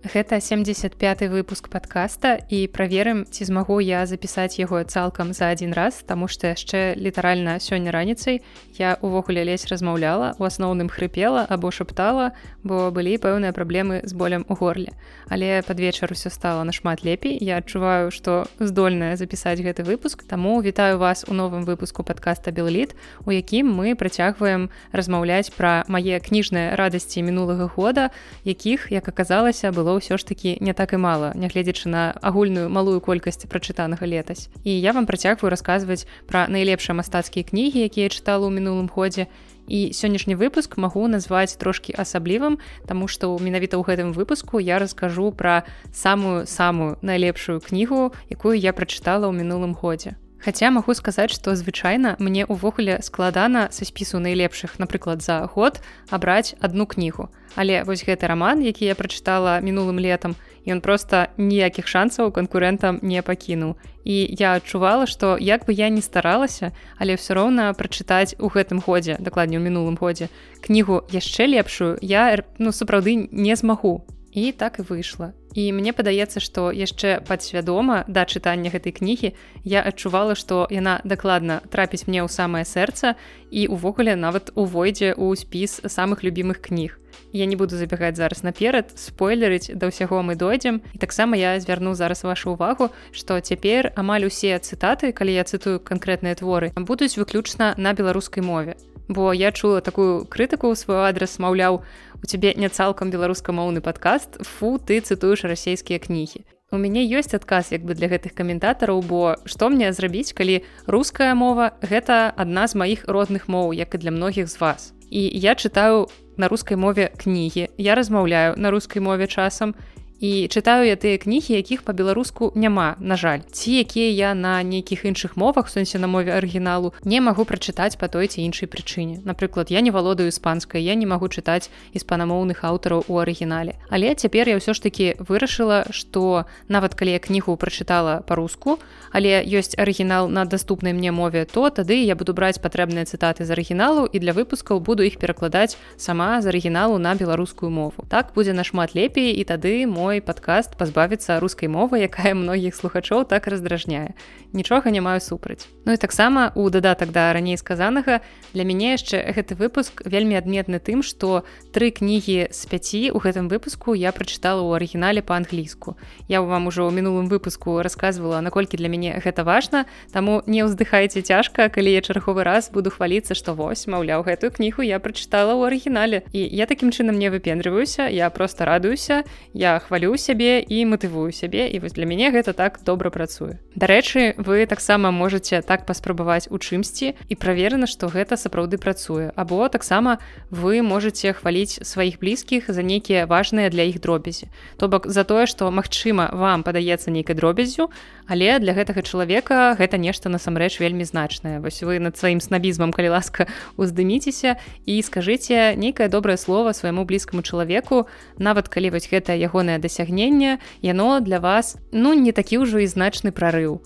Гэта 75 выпуск подкаста і праверым ці змагу я запісаць яго цалкам за адзін раз таму што яшчэ літаральна сёння раніцай я увогуле лезь размаўляла у асноўным хрыпела або шаптала бо былі пэўныя праблемы з болем у горле. Але пад вечар усё стало нашмат лепей я адчуваю што здольная запісаць гэты выпуск таму вітаю вас у новым выпуску подкаста белліт у якім мы працягваем размаўляць пра мае кніжныя радасці мінулага года якіх як аказалася было было ўсё ж такі не так і мала нягледзячы на агульную малую колькасць прачытанага летась. І я вам працягваю расказваць пра найлепшыя мастацкія кнігі якія чытала ў мінулым годзе. І сённяшні выпуск магу назваць трошки асаблівым Таму што менавіта ў гэтым выпуску я раскажу пра самую самую найлепшую кнігу якую я прачытала ў мінулым годзе Хаця магу сказаць, што звычайна мне ўвогуле складана са спісу найлепшых, напрыклад, за год абраць одну кнігу. Але вось гэты раман, які я прачытала мінулым летам, ён проста ніякіх шансаў канкурэнтам не пакінуў. І я адчувала, што як бы я не старалася, але ўсё роўна прачытаць у гэтым годзе, дакладней у мінулым годзе кнігу яшчэ лепшую я ну сапраўды не змагу. І так і выйшла. І мне падаецца, што яшчэ падсвядома да чытання гэтай кнігі я адчувала, што яна дакладна трапіць мне ў самае сэрца і увогуле нават увойдзе ў спіс самых любімых кніг. Я не буду забягаць зараз наперад, спойлерыць да ўсяго мы дойдзем. І таксама я звярну зараз вашу ўвагу, што цяпер амаль усе цытаты, калі я цытую канкрэтныя творы, будуць выключна на беларускай мове бо я чула такую крытыку ў свой адрес маўляў у цябе не цалкам беларускамоўны падкаст фу ты цытуеш расійскія кнігі. У мяне ёсць адказ як бы для гэтых каментатараў бо што мне зрабіць калі руская мова гэта адна з маіх родных моў як і для многіх з вас. І я чытаю на рускай мове кнігі я размаўляю на рускай мове часам і чытаю я тыя кнігі якіх по-беларуску няма на жаль. Ці якія я на нейкіх іншых мовах сэнсе на мове арыгіналу не магу прачытаць по той ці іншай прычыне. Напрыклад я не валодаю іспанскай я не магу чытаць іспанамоўных аўтараў у арыгінале. Але цяпер я ўсё ж таки вырашыла что нават калі я кнігу прачытала по-руску але ёсць арыгінал на даступнай мне мове то тады я буду браць патрэбныя цытаты з арыгіналу і для выпускаў буду іх перакладаць сама з арыгіналу на беларускую мову. Так будзе нашмат лепей і тады мой мой падкаст пазбавіцца рускай мовы якая многіх слухачоў так раздражняе. Нічога не маю супраць. Ну і таксама у дадатак да раней сказанага для мяне яшчэ гэты выпуск вельмі адметны тым што тры кнігі з пяці у гэтым выпуску я прачытала ў арыгінале па-англійску. Я вам ужо ў мінулым выпуску рассказывала наколькі для мяне гэта важна таму не ўздыхайце цяжка калі я чарговы раз буду хваліцца што вось маўляў гэтую кнігу я прачытала ў арыгінале. І я такім чынам не выпендрываюся я просто радуюся я хвалю хвалю сябе і матывую сябе і вось для мяне гэта так добра працуе. Дарэчы вы таксама можете так паспрабаваць у чымсьці і праверана што гэта сапраўды працуе. Або таксама вы можете хваліць сваіх блізкіх за нейкія важныя для іх дробязі. То бок за тое што магчыма вам падаецца нейкай дробязю але для гэтага чалавека гэта нешта насамрэч вельмі значнае. Вось вы над сваім снабізмам калі ласка уздыміцеся і скажыце нейкае добрае слово свайму блізкаму чалавеку нават калі вось гэта ягонае да дасягнення яно для вас ну не такі ўжо і значны прарыў.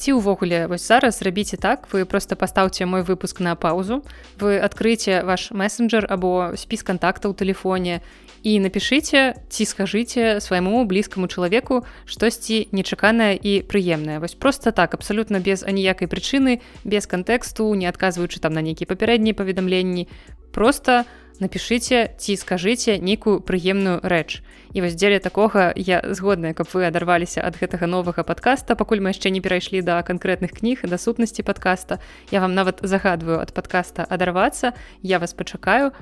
Ці ўвогуле вось зараз рабіце так вы просто пастаўце мой выпуск на паузу вы адкрыце ваш мессенджер або спіс контакта ў тэлефоне і напішыце ці скажыце свайму блізкаму чалавеку штосьці нечаканае і прыемнае. Вось просто так абсалютна без аніякай прычыны без кантэксту не адказваючы там на нейкія папярэднія паведамленні. Просто у напішыце ці скажыце нейкую прыемную рэч. І вось дзеля такога я згодная каб вы адарваліся ад гэтага новага подкаста пакуль мы яшчэ не перайшлі да канкрэтных кніг да сутнасці подкаста я вам нават загадваю ад подкаста адарвацца. Я вас пачакаю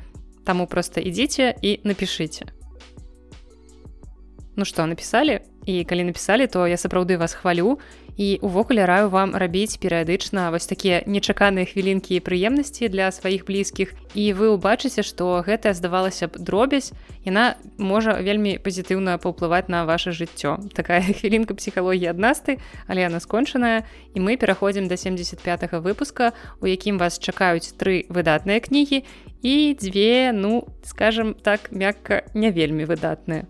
таму просто ідзіце і напішыце. Ну што напісалі? І калі напісалі то я сапраўды вас хвалю і увогуле раю вам рабіць перыядычна вось такія нечаканыя хвілінкі і прыемнасці для сваіх блізкіх. І вы ўбачыце што гэта здавалася б дробязь яна можа вельмі пазітыўна паўплываць на ваше жыццё. Такая хвілінка псіхалогіі аднасты але яна скончаная. І мы пераходзім до 75 выпуска у якім вас чакаюць тры выдатныя кнігі і дзве ну скажем так мякка не вельмі выдатныя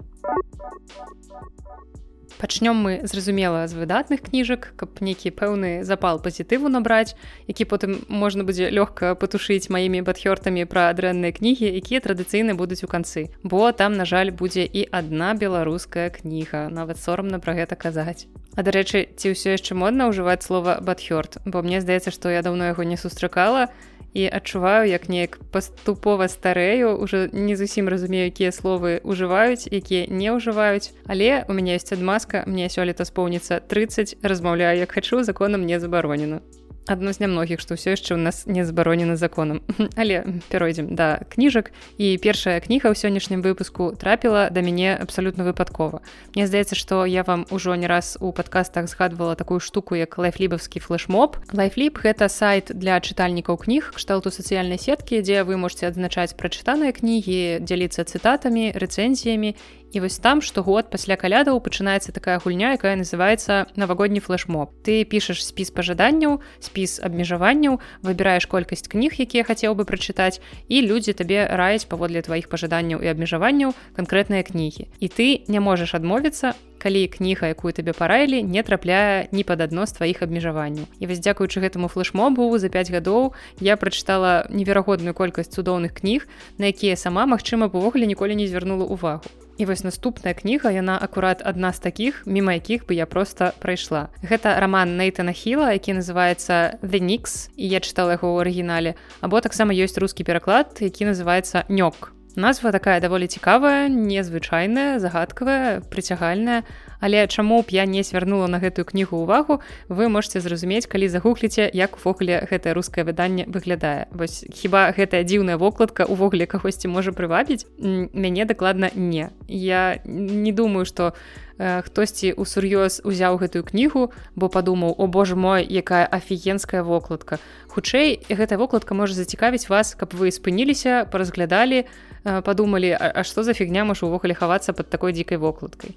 пачнём мы зразумела з выдатных кніжак каб нейкі пэўны запал пазітыву набраць які потым можна будзе лёгка патушыць маімі бадхёртамі пра дрэнныя кнігі якія традыцыйны будуць у канцы. Бо там на жаль будзе і адна беларуская кніга. Нават сорамна пра гэта казаць. А дарэчы ці ўсё яшчэ модна ўжываць слова бадхёрт бо мне здаецца што я даўно яго не сустракала і адчуваю як неяк паступова старэю уже не зусім разумею якія словы ўжываюць якія не ўжываюць. Але у мяне ёсць адмазка мне сёлета споўніцца 30 размаўляю як хачу законам не забаронена адно з нямногіх што ўсё яшчэ ў нас не забаронена законам. Але перайдзем да кніжак. І першая кніга ў сённяшнім выпуску трапіла да мяне абсалютна выпадкова. Мне здаецца што я вам ужо не раз у падкастах згадвала такую штуку як лайфлібаўскі флешмоб лайфліп гэта сайт для чытальнікаў кніг кшталту сацыяльнай сеткі дзе вы можете адзначаць прачытаныя кнігі дзяліцца цытатамі рэцэнзіямі І вось там штогод пасля калядаў пачынаецца такая гульня, якая называецца навагодні флешмоб. Ты пішаш спіс пажаданняў, спіс абмежаванняў, выбіраеш колькасць кніг, якія хацеў бы прачытаць і людзі табе раяць паводле тваіх пажаданняў і абмежаванняў канкрэтныя кнігі. І ты не можаш адмовіцца, кніга якую табе параілі не трапляе ні пад адно з тваіх абмежаванняў і вось дзякуючы гэтаму флешмобу за 5 гадоў я прачытала неверагодную колькасць цудоўных кніг на якія сама магчыма увогуле ніколі не звярнула увагу І вось наступная кніга яна акурат адна з такіх міма якіх бы я просто прайшла. Гэта роман нейтана хіла які называется the Nicks і я чытала яго ў арыгінале. Або таксама ёсць рускі пераклад які называется нёк назва такая даволі цікавая незвычайная загадкавая прыцягальная але чаму б я не свярнула на гэтую кнігу ўвагу вы можете зразумець калі загугліце як увогуле гэтае рускае выданне выглядае. Вось хіба гэтая дзіўная вокладка увогуле кагосьці можа прывабіць? Мяне дакладна не. Я не думаю что э, хтосьці усур'ёз узяў гэтую кнігу бо падумаў о боже мой якая афігенская вокладка хутчэй гэтая вокладка можа зацікавіць вас каб вы спыніліся паразглядалі э, падумалі а, а што за фігня можа увогуле хавацца под такой дзікай вокладкай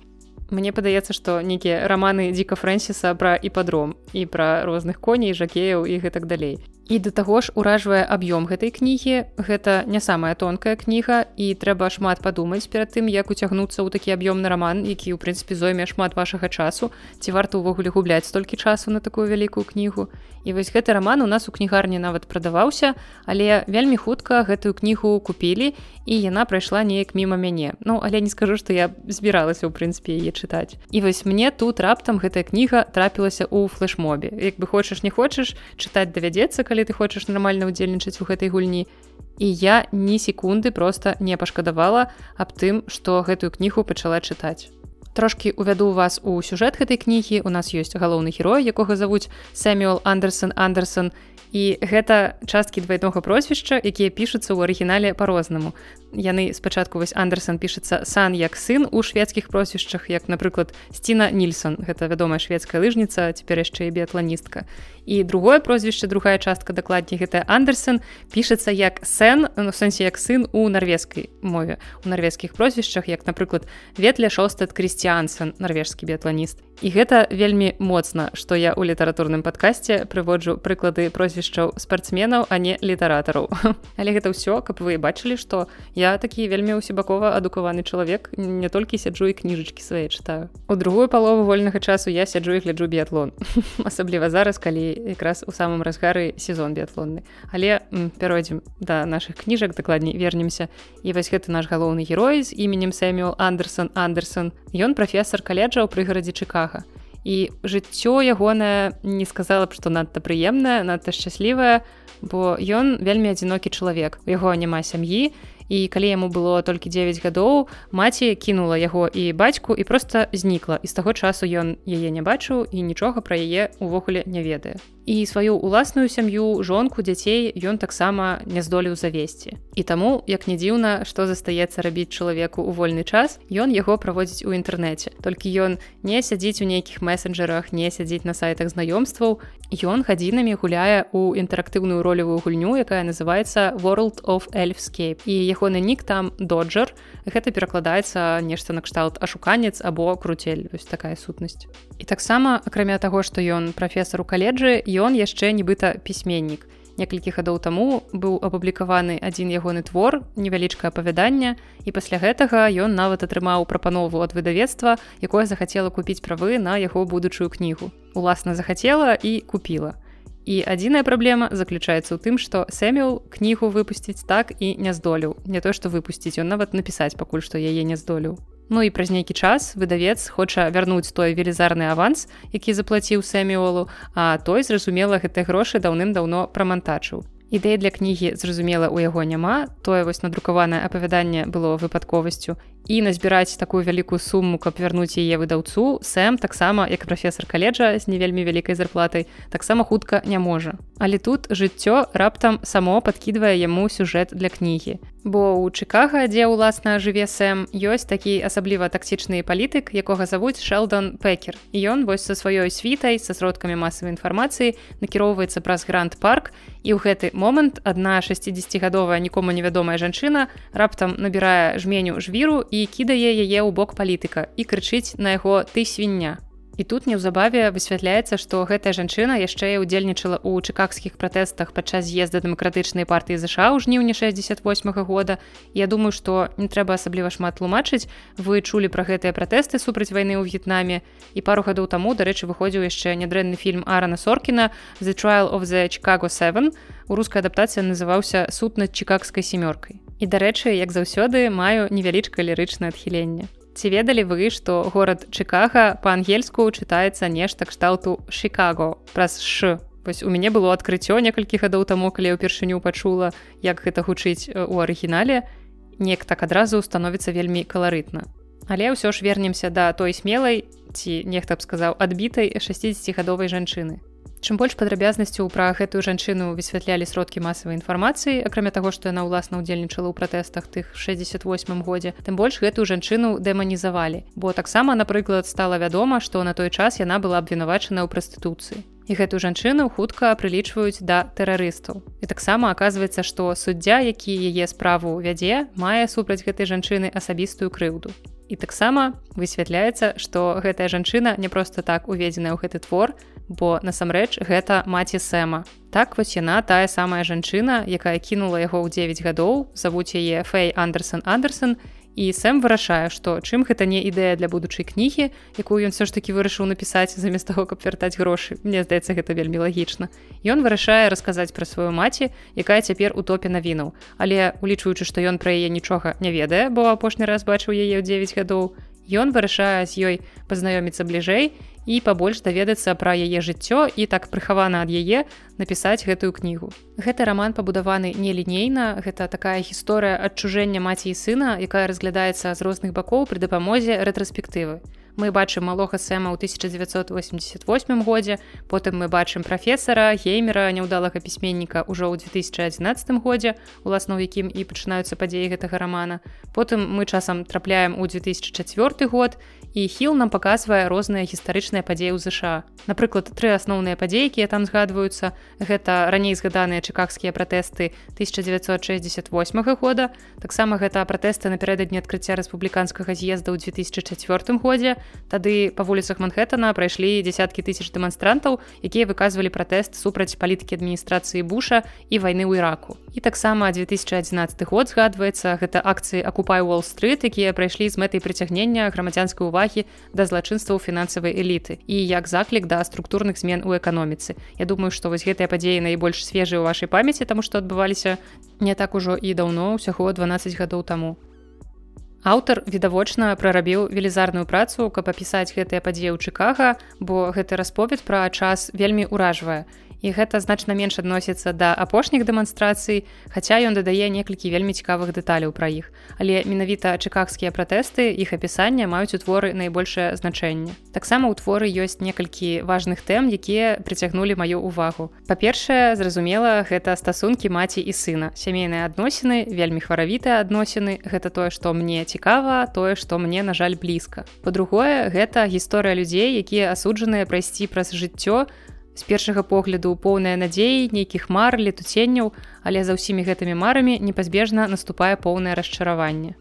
Мне падаецца, што нейкія раманы дзіка Фрэнсіса пра іпадром і пра розных коней, жакеяў і гэтак далей. І да таго ж уражвае аб'ём гэтай кнігі. Гэта не самая тонкая кніга і трэба шмат падумаць перад тым, як уцягнуцца ў такі аб'ёмны раман, які ў прынцыпе зойме шмат вашага часу, ці варта ўвогуле губляць столькі часу на такую вялікую кнігу. І вось гэты раман у нас у кнігарні нават прадаваўся, але вельмі хутка гэтую кнігу купілі і яна прайшла неяк міма мяне. Ну але не скажу, што я збіралася ў прынцыпе яе чытаць. І вось мне тут раптам гэтая кніга трапілася ў флешмобе. Як бы хочаш не хочаш чытаць давядзецца, калі ты хочаш нармальна ўдзельнічаць у гэтай гульні. І я ні секунды просто не пашкадавала аб тым што гэтую кнігу пачала чытаць. Трошки увяду вас у сюжэт гэтай кнігі. У нас ёсць галоўны герой якога завуць сэмюэл андерсон андерсон. І гэта часткі двайнога прозвішча якія пішуцца ў арыгінале по-рознаму яны спачатку вось андерсон пішацца сан як сын у шведскіх прозвішчах як напрыклад сціна нільсон гэта вядомая шведская лыжніца цяпер яшчэ і біятланістка. І другое прозвішча другая частка дакладней гэта андерсон пішацца як сэн ну, сэнсе як сын у нарвежскай мове у нарвежскіх прозвішчах як напрыклад ветля шостат крысціансон нарвежскі біятланіст. І гэта вельмі моцна што я у літаратурным падкасці прыводжу прыклады прозвішчаў спартсменаў а не літаратараў. Але гэта ўсё каб вы бачылі што я такі вельмі ўсебакова адукаваны чалавек не толькі сяджу і кніжачкі свае чытаю. У другую палову вольнага часу я сяджу і гляджу біятлон. Асабліва зараз калі якраз у самым разгары сезон біятлонны. Але пяройдзем да наших кніжак дакладней вернемся. І вось гэты наш галоўны герой з іменем сэмюэл андерсон андерсон ён прафесор каледжа ў прыгарадзе чыкага і жыццё ягонае не сказала б што надта прыемная надта шчаслівая бо ён вельмі адзінокі чалавек. У яго няма сям'і і калі яму было толькі 9 гадоў маці кінула яго і бацьку і просто знікла. І з таго часу ён яе не бачыў і нічога пра яе увогуле не ведае і сваю уласную сям'ю жонку дзяцей ён таксама не здолеў завесці. І таму як не дзіўна што застаецца рабіць чалавеку ў вольны час ён яго праводзіць у інтэрнэце. Толькі ён не сядзіць у нейкіх месенджерах не сядзіць на сайтах знаёмстваў. Ён гадзінамі гуляе у інтэрактыўную ролевую гульню якая называется world of эльфскейп і ягоны нік там доджер гэта перакладаецца нешта накшталт ашуканец або круцель вось такая сутнасць. І таксама акрамя таго што ён прафесор у каледжы ён яшчэ нібыта пісьменнік. Некалькі гадоў таму быў апублікаваны адзін ягоны твор невялічкае апавяданне і пасля гэтага ён нават атрымаў прапанову ад выдавецтва якое захацела купіць правы на яго будучую кнігу. Уласна захацела і купіла і адзіная праблема заключаецца ў тым што сэмюл кнігу выпусціць так і не здолеў не то што выпусціць ён нават напісаць пакуль што яе не здолеў Ну і праз нейкі час выдавец хоча вярнуць той велізарны аванс, які заплаціў сэміолу, а той зразумела гэтыя грошы даўным-даўно прамантачыў. Ідэя для кнігі зразумела у яго няма, тое вось надрукаванае апавяданне было выпадковасцю і назбіраць такую вялікую суму каб вярнуць яе выдаўцу сэм таксама як прафесор каледжа з не вельмі вялікай зарплатай таксама хутка не можа але тут жыццё раптам само подкидывае яму сюжэт для кнігі. Бо у чыкага дзе ўласна жыве сэм ёсць такі асабліва таксічны палітык якога завуць шелдон пекер і ён вось са сваёй світай са сродкамі масавай інфармацыі накіроўваецца праз гранд парк і ў гэты момант адна 60гадовая нікому невядомая жанчына раптам набірае жменю жвіру і кідае яе ў бок палітыка і крычыць на яго ты свіння. І тут неўзабаве высвятляецца, што гэтая жанчына яшчэ і удзельнічала ў чыкагскіх пратэстах падчас з'езда дэмакратычнай партыі ЗША ў жніўні 68 -го года. Я думаю, што не трэба асабліва шмат тлумачыць. Вы чулі пра гэтыя пратэсты супраць вайны ў В'етнаме. І пару гадоў таму, дарэчы, выходзіў яшчэ нядрэнны фільм Арана Соркіна The Trial of the Chicago 7. У рускай адаптацыя называўся суд над чыкагскай семёркай. І дарэчы, як заўсёды маю невялічкае лірычнае адхіленне. Ці ведалі вы, што горад Чыкага па-ангельску чытаецца нешта кшталту Шикаго праз ш. Вось у мяне было адкрыццё некалькі гадоў таму, калі я ўпершыню пачула, як гэта гучыць у арыгінале, неяк так адразу становіцца вельмі каларытна. Але ўсё ж вернемся да той смелай ці нехта б сказаў адбітай 60гадовай жанчыны. Чым больш падрабязнасцяў пра гэтую жанчыну высвятлялі сродкі масавай інфармацыі, акрамя таго, што яна ўласна ўдзельнічала ў пратэстах тых 68 годзе, тым больш гэтую жанчыну дэманізавалі. Бо таксама, напрыклад, стала вядома, што на той час яна была абвінавачана ў прастытуцыі. І гэтую жанчыну хутка прылічваюць да тэрарыстаў. І таксама аказваецца, што суддзя, які яе справу вядзе, мае супраць гэтай жанчыны асабістую крыўду. І таксама высвятляецца, што гэтая жанчына не проста так уведзеная ў гэты твор, бо насамрэч гэта маці сэма. Так вось яна тая самая жанчына, якая кінула яго ў 9 гадоў, завуць яе Фэй Андерсон Андерсон і сэм вырашае што чым гэта не ідэя для будучай кнігі якую ён все ж таки вырашыў напісаць замест таго каб вяртаць грошы. Мне здаецца гэта вельмі лагічна. Ён вырашае расказаць пра сваю маці якая цяпер у топе навінаў. Але улічваючы што ён пра яе нічога не ведае бо апошні раз бачыў яе ў 9 гадоў ён вырашае з ёй пазнаёміцца бліжэй і пабольш даведацца пра яе жыццё і так прыхавана ад яе напісаць гэтую кнігу. Гэты раман пабудаваны нелінейна, гэта такая гісторыя адчужэння маці і сына, якая разглядаецца з розных бакоў пры дапамозе рэтраспектывы мы бачым малога сэма ў 1988 годзе потым мы бачым прафесара геймера няўдалага пісьменніка ўжо ў 2011 годзе уласна ў якім і пачынаюцца падзеі гэтага рамана потым мы часам трапляем у 2004 год і хіл нам паказвае розныя гістарычныя падзеі ў ЗША напрыклад тры асноўныя падзеі якія там згадваюцца гэта раней згаданыя чыкагскія пратэсты 1968 года. Таксама гэта пратэсты напярэдадні адкрыцця рэспубліканскага з'езда ў 2004 годзе тады па вуліцах манхэттана прайшлі десяткі тысяч дэманстрантаў якія выказвалі пратэст супраць палітыкі адміністрацыі буша і вайны ў іраку і таксама 2011 год згадваецца гэта акцыі акупай уолл-стрит якія прайшлі з мэтай прыцягнення грамадзянскай увагі да злачынстваў фінансавай эліты і як заклік да структурных змен у эканоміцы Я думаю што вось гэтыя падзеі найбольш свежыя ў вашай памяці таму што адбываліся не так ужо і даўно ўсяго 12 гадоў таму Аўтар відавочна прарабіў велізарную працу, каб апісаць гэтыя падзеі ў Чыкага, бо гэты расповед пра час вельмі ўражвае і гэта значна менш адносіцца да апошніх дэманстрацый хаця ён дадае некалькі вельмі цікавых дэталяў пра іх. Але менавіта чыкагскія пратэсты іх апісання маюць у творы найбольшае значэнне. Таксама ў творы ёсць некалькі важных тэм якія прыцягнулі маю увагу па-першае зразумела гэта стасункі маці і сына. Сямейныя адносіны вельмі хваравітыя адносіны гэта тое што мне цікава тое што мне на жаль блізка. По-другое гэта гісторыя людзей якія асуджаныя прайсці праз жыццё з першага погляду поўная надзеі нейкіх мар летуценняў але за ўсімі гэтымі марамі непазбежна наступае поўнае расчараванне.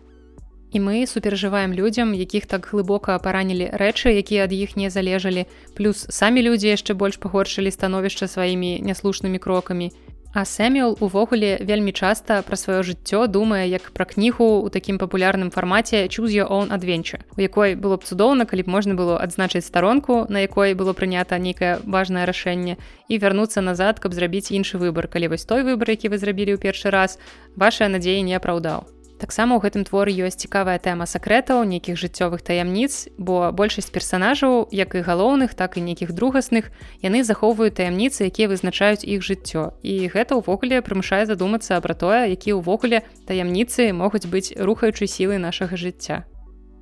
І мы суперажываем людзям якіх так глыбока паранілі рэчы якія ад іх не залежалі плюс самі людзі яшчэ больш пагоршылі становішча сваімі няслушнымі крокамі А Сэмюл увогуле вельмі часта пра сваё жыццё думае як пра кнігу ў такім папулярным фармаце choose your own adventure, у якой было б цудоўна, калі б можна было адзначыць старонку, на якой было прынята нейкае важнае рашэнне і вярнуцца назад, каб зрабіць іншы выбар, калі вось той выбар, які вы зрабілі ў першы раз, ваша надзея не апраўдаў таксама ў гэтым творы ёсць цікавая тэма сакрэтаў нейкіх жыццёвых таямніц бо большасць персанажаў як і галоўных так і нейкіх другасных яны захоўваюць таямніцы якія вызначаюць іх жыццё. І гэта ўвогуле прымушае задумацца пра тое які ўвогуле таямніцы могуць быць рухаючай сілай нашага жыцця.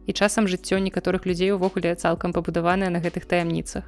І часам жыццё некаторых людзей увогуле цалкам пабудаванае на гэтых таямніцах.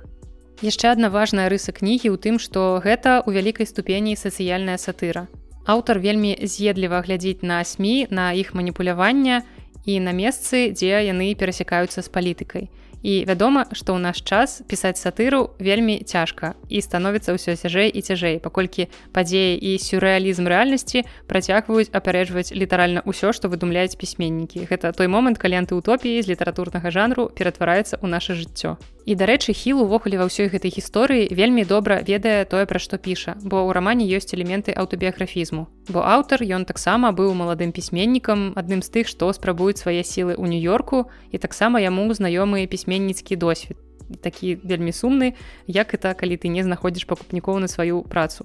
Яшчэ адна важная рыса кнігі ў тым што гэта ў вялікай ступені сацыяльная сатыра аўтар вельмі з'едліва глядзіць на сМ на іх маніпулявання і на месцы дзе яны перасякаюцца з палітыкай і вядома што ў наш час пісаць сатыру вельмі цяжка і становіцца ўсё цяжэй і цяжэй паколькі падзеі і сюррэалізм рэальнасці працягваюць апярэджваць літаральна ўсё што выдумляюць пісьменнікі. Гэта той момант калі антыутопіі з літаратурнага жанру ператвараецца ў наше жыццё. І дарэчы хіл увогуле ва ўсёй гэтай гісторыі вельмі добра ведае тое пра што піша бо ў рамане ёсць элементы аўтабіяграфізму бо аўтар ён таксама быў маладым пісьменнікам адным з тых што спрабуюць свае сілы ў нью-йорку і таксама яму знаёмыя пісьменнікі пісьменніцкі досвед такі вельмі сумны як это калі ты не знаходзіш пакупнікоў на сваю працу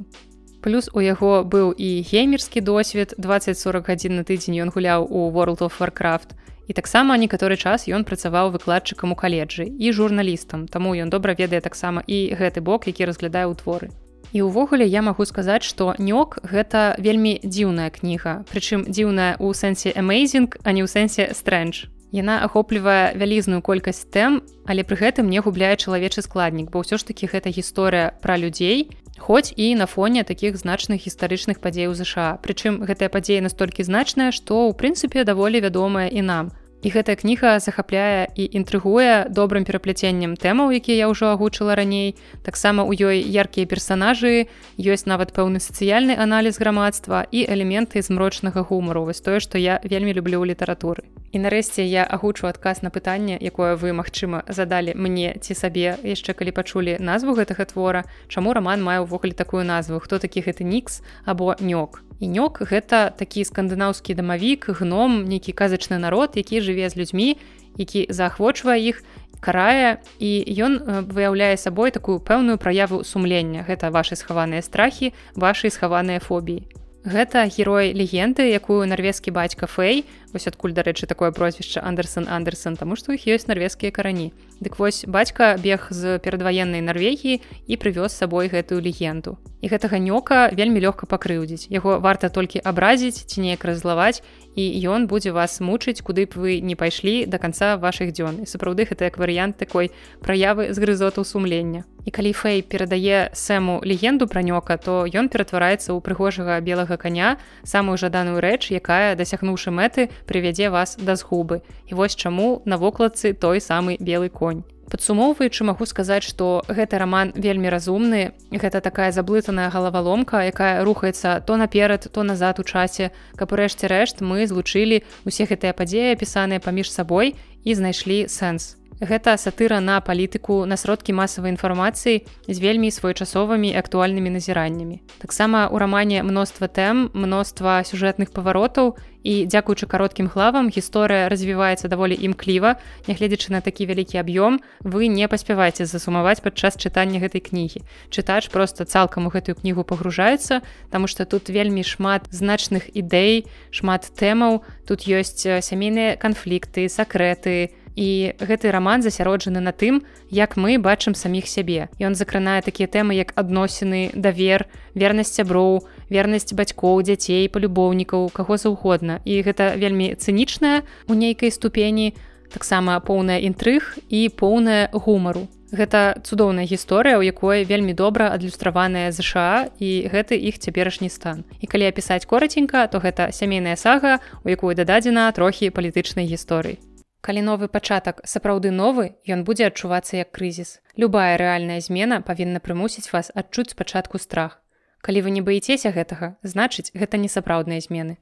плюс у яго быў і геймерскі досвед 20-40 гадзін на тыдзень ён гуляў у world of warcraft і таксама некаторы час ён працаваў выкладчыкам у каледжы і журналістам таму ён добра ведае таксама і гэты бок які разглядае ўтворы І ўвогуле я магу сказаць, што нёк гэта вельмі дзіўная кніга. Прычым дзіўная ў сэнсе amazing, а не ў сэнсе стрэндж. Яна ахоплівае вялізную колькасць тэм, але пры гэтым не губляе чалавечы складнік, бо ўсё ж такі гэта гісторыя пра людзей, хоць і на фоне такіх значных гістарычных падзей у ЗША. Прычым гэтая падзея настолькі значная, што ў прынцыпе даволі вядомая і нам. І гэтая кніга захапляе і інтрыгуе добрым перапляценнем тэмаў, якія я ўжо агучыла раней. Таксама ў ёй яркія персанажы, ёсць нават пэўны сацыяльны аналіз грамадства і элементы змрочнага гумару, вось тое, што я вельмі люблю ў літаратуры. І нарэшце я агучу адказ на пытанне, якое вы, магчыма, задалі мне ці сабе яшчэ калі пачулі назву гэтага твора, чаму раман мае ўвогуле такую назву, хто такі гэты нікс або нёк? Нёк гэта такі скандынаўскі дамавік гном нейкі казачны народ які жыве з людзьмі які заахвочвае іх карае і ён выяўляе сабой такую пэўную праяву сумлення. Гэта ваши схаваныя страхі ваши схаваныя фобіі гэта герой легенды якую нарвежскі бацька фэй вось адкуль дарэчы такое прозвішча андерсон андерсон таму што іх ёсць нарвежскія карані Дык вось бацька бег з перадваеннай Нарвегіі і прывёз сабой гэтую легенду. І гэтага нёка вельмі лёгка пакрыўдзіць. Яго варта толькі абразіць ці неяк раззлаваць і ён будзе вас мучыць, куды б вы не пайшлі да канца вашых дзён. І сапраўды гэта як варыянт такой праявы з грызоту сумлення. І калі Фэй перадае сэму легенду пра нёка, то ён ператвараецца ў прыгожага белага каня самую жаданую рэч, якая дасягнуўшы мэты, прывядзе вас да згубы. І вось чаму на вокладцы той самы белы конь. Падсумоўваючы магу сказаць, што гэты раман вельмі разумны. Гэта такая заблытаная галаваломка, якая рухаецца то наперад, то назад у часе, каб урэшце рэшт мы злучылі усе гэтыя падзеі, апісаныя паміж сабой і знайшлі сэнс. Гэта сатыра на палітыку на сродкі масавай інфармацыі з вельмі своечасовымі актуальнымі назіраннямі. Таксама ў рамане мноства тэм, мноства сюжэтных паваротаў і дзякуючы кароткім главам гісторыя развіваецца даволі імкліва, нягледзячы на такі вялікі аб'ём, вы не паспяваеце засумаваць падчас чытання гэтай кнігі. Чытач проста цалкам у гэтую кнігу пагружаецца, таму што тут вельмі шмат значных ідэй, шмат тэмаў, тут ёсць сямейныя канфлікты, сакрэты, і гэты раман засяроджаны на тым як мы бачым саміх сябе ён закранае такія тэмы як адносіны давер вернасць сяброў вернасць бацькоў дзяцей палюбоўнікаў каго заўгодна і гэта вельмі цынічная у нейкай ступені таксама поўная інтрыг і поўная гумару Гэта цудоўная гісторыя, у якой вельмі добра адлюстраваная ЗША і гэты іх цяперашні стан. І калі апісаць кораценька, то гэта сямейная сага, у якую дададзена трохі палітычнай гісторыі. Калі новы пачатак сапраўды новы, ён будзе адчувацца як крызіс. Любая рэальная змена павінна прымусіць вас адчуць спачатку страх. Калі вы не баіцеся гэтага, значыць, гэта не сапраўдныя змены.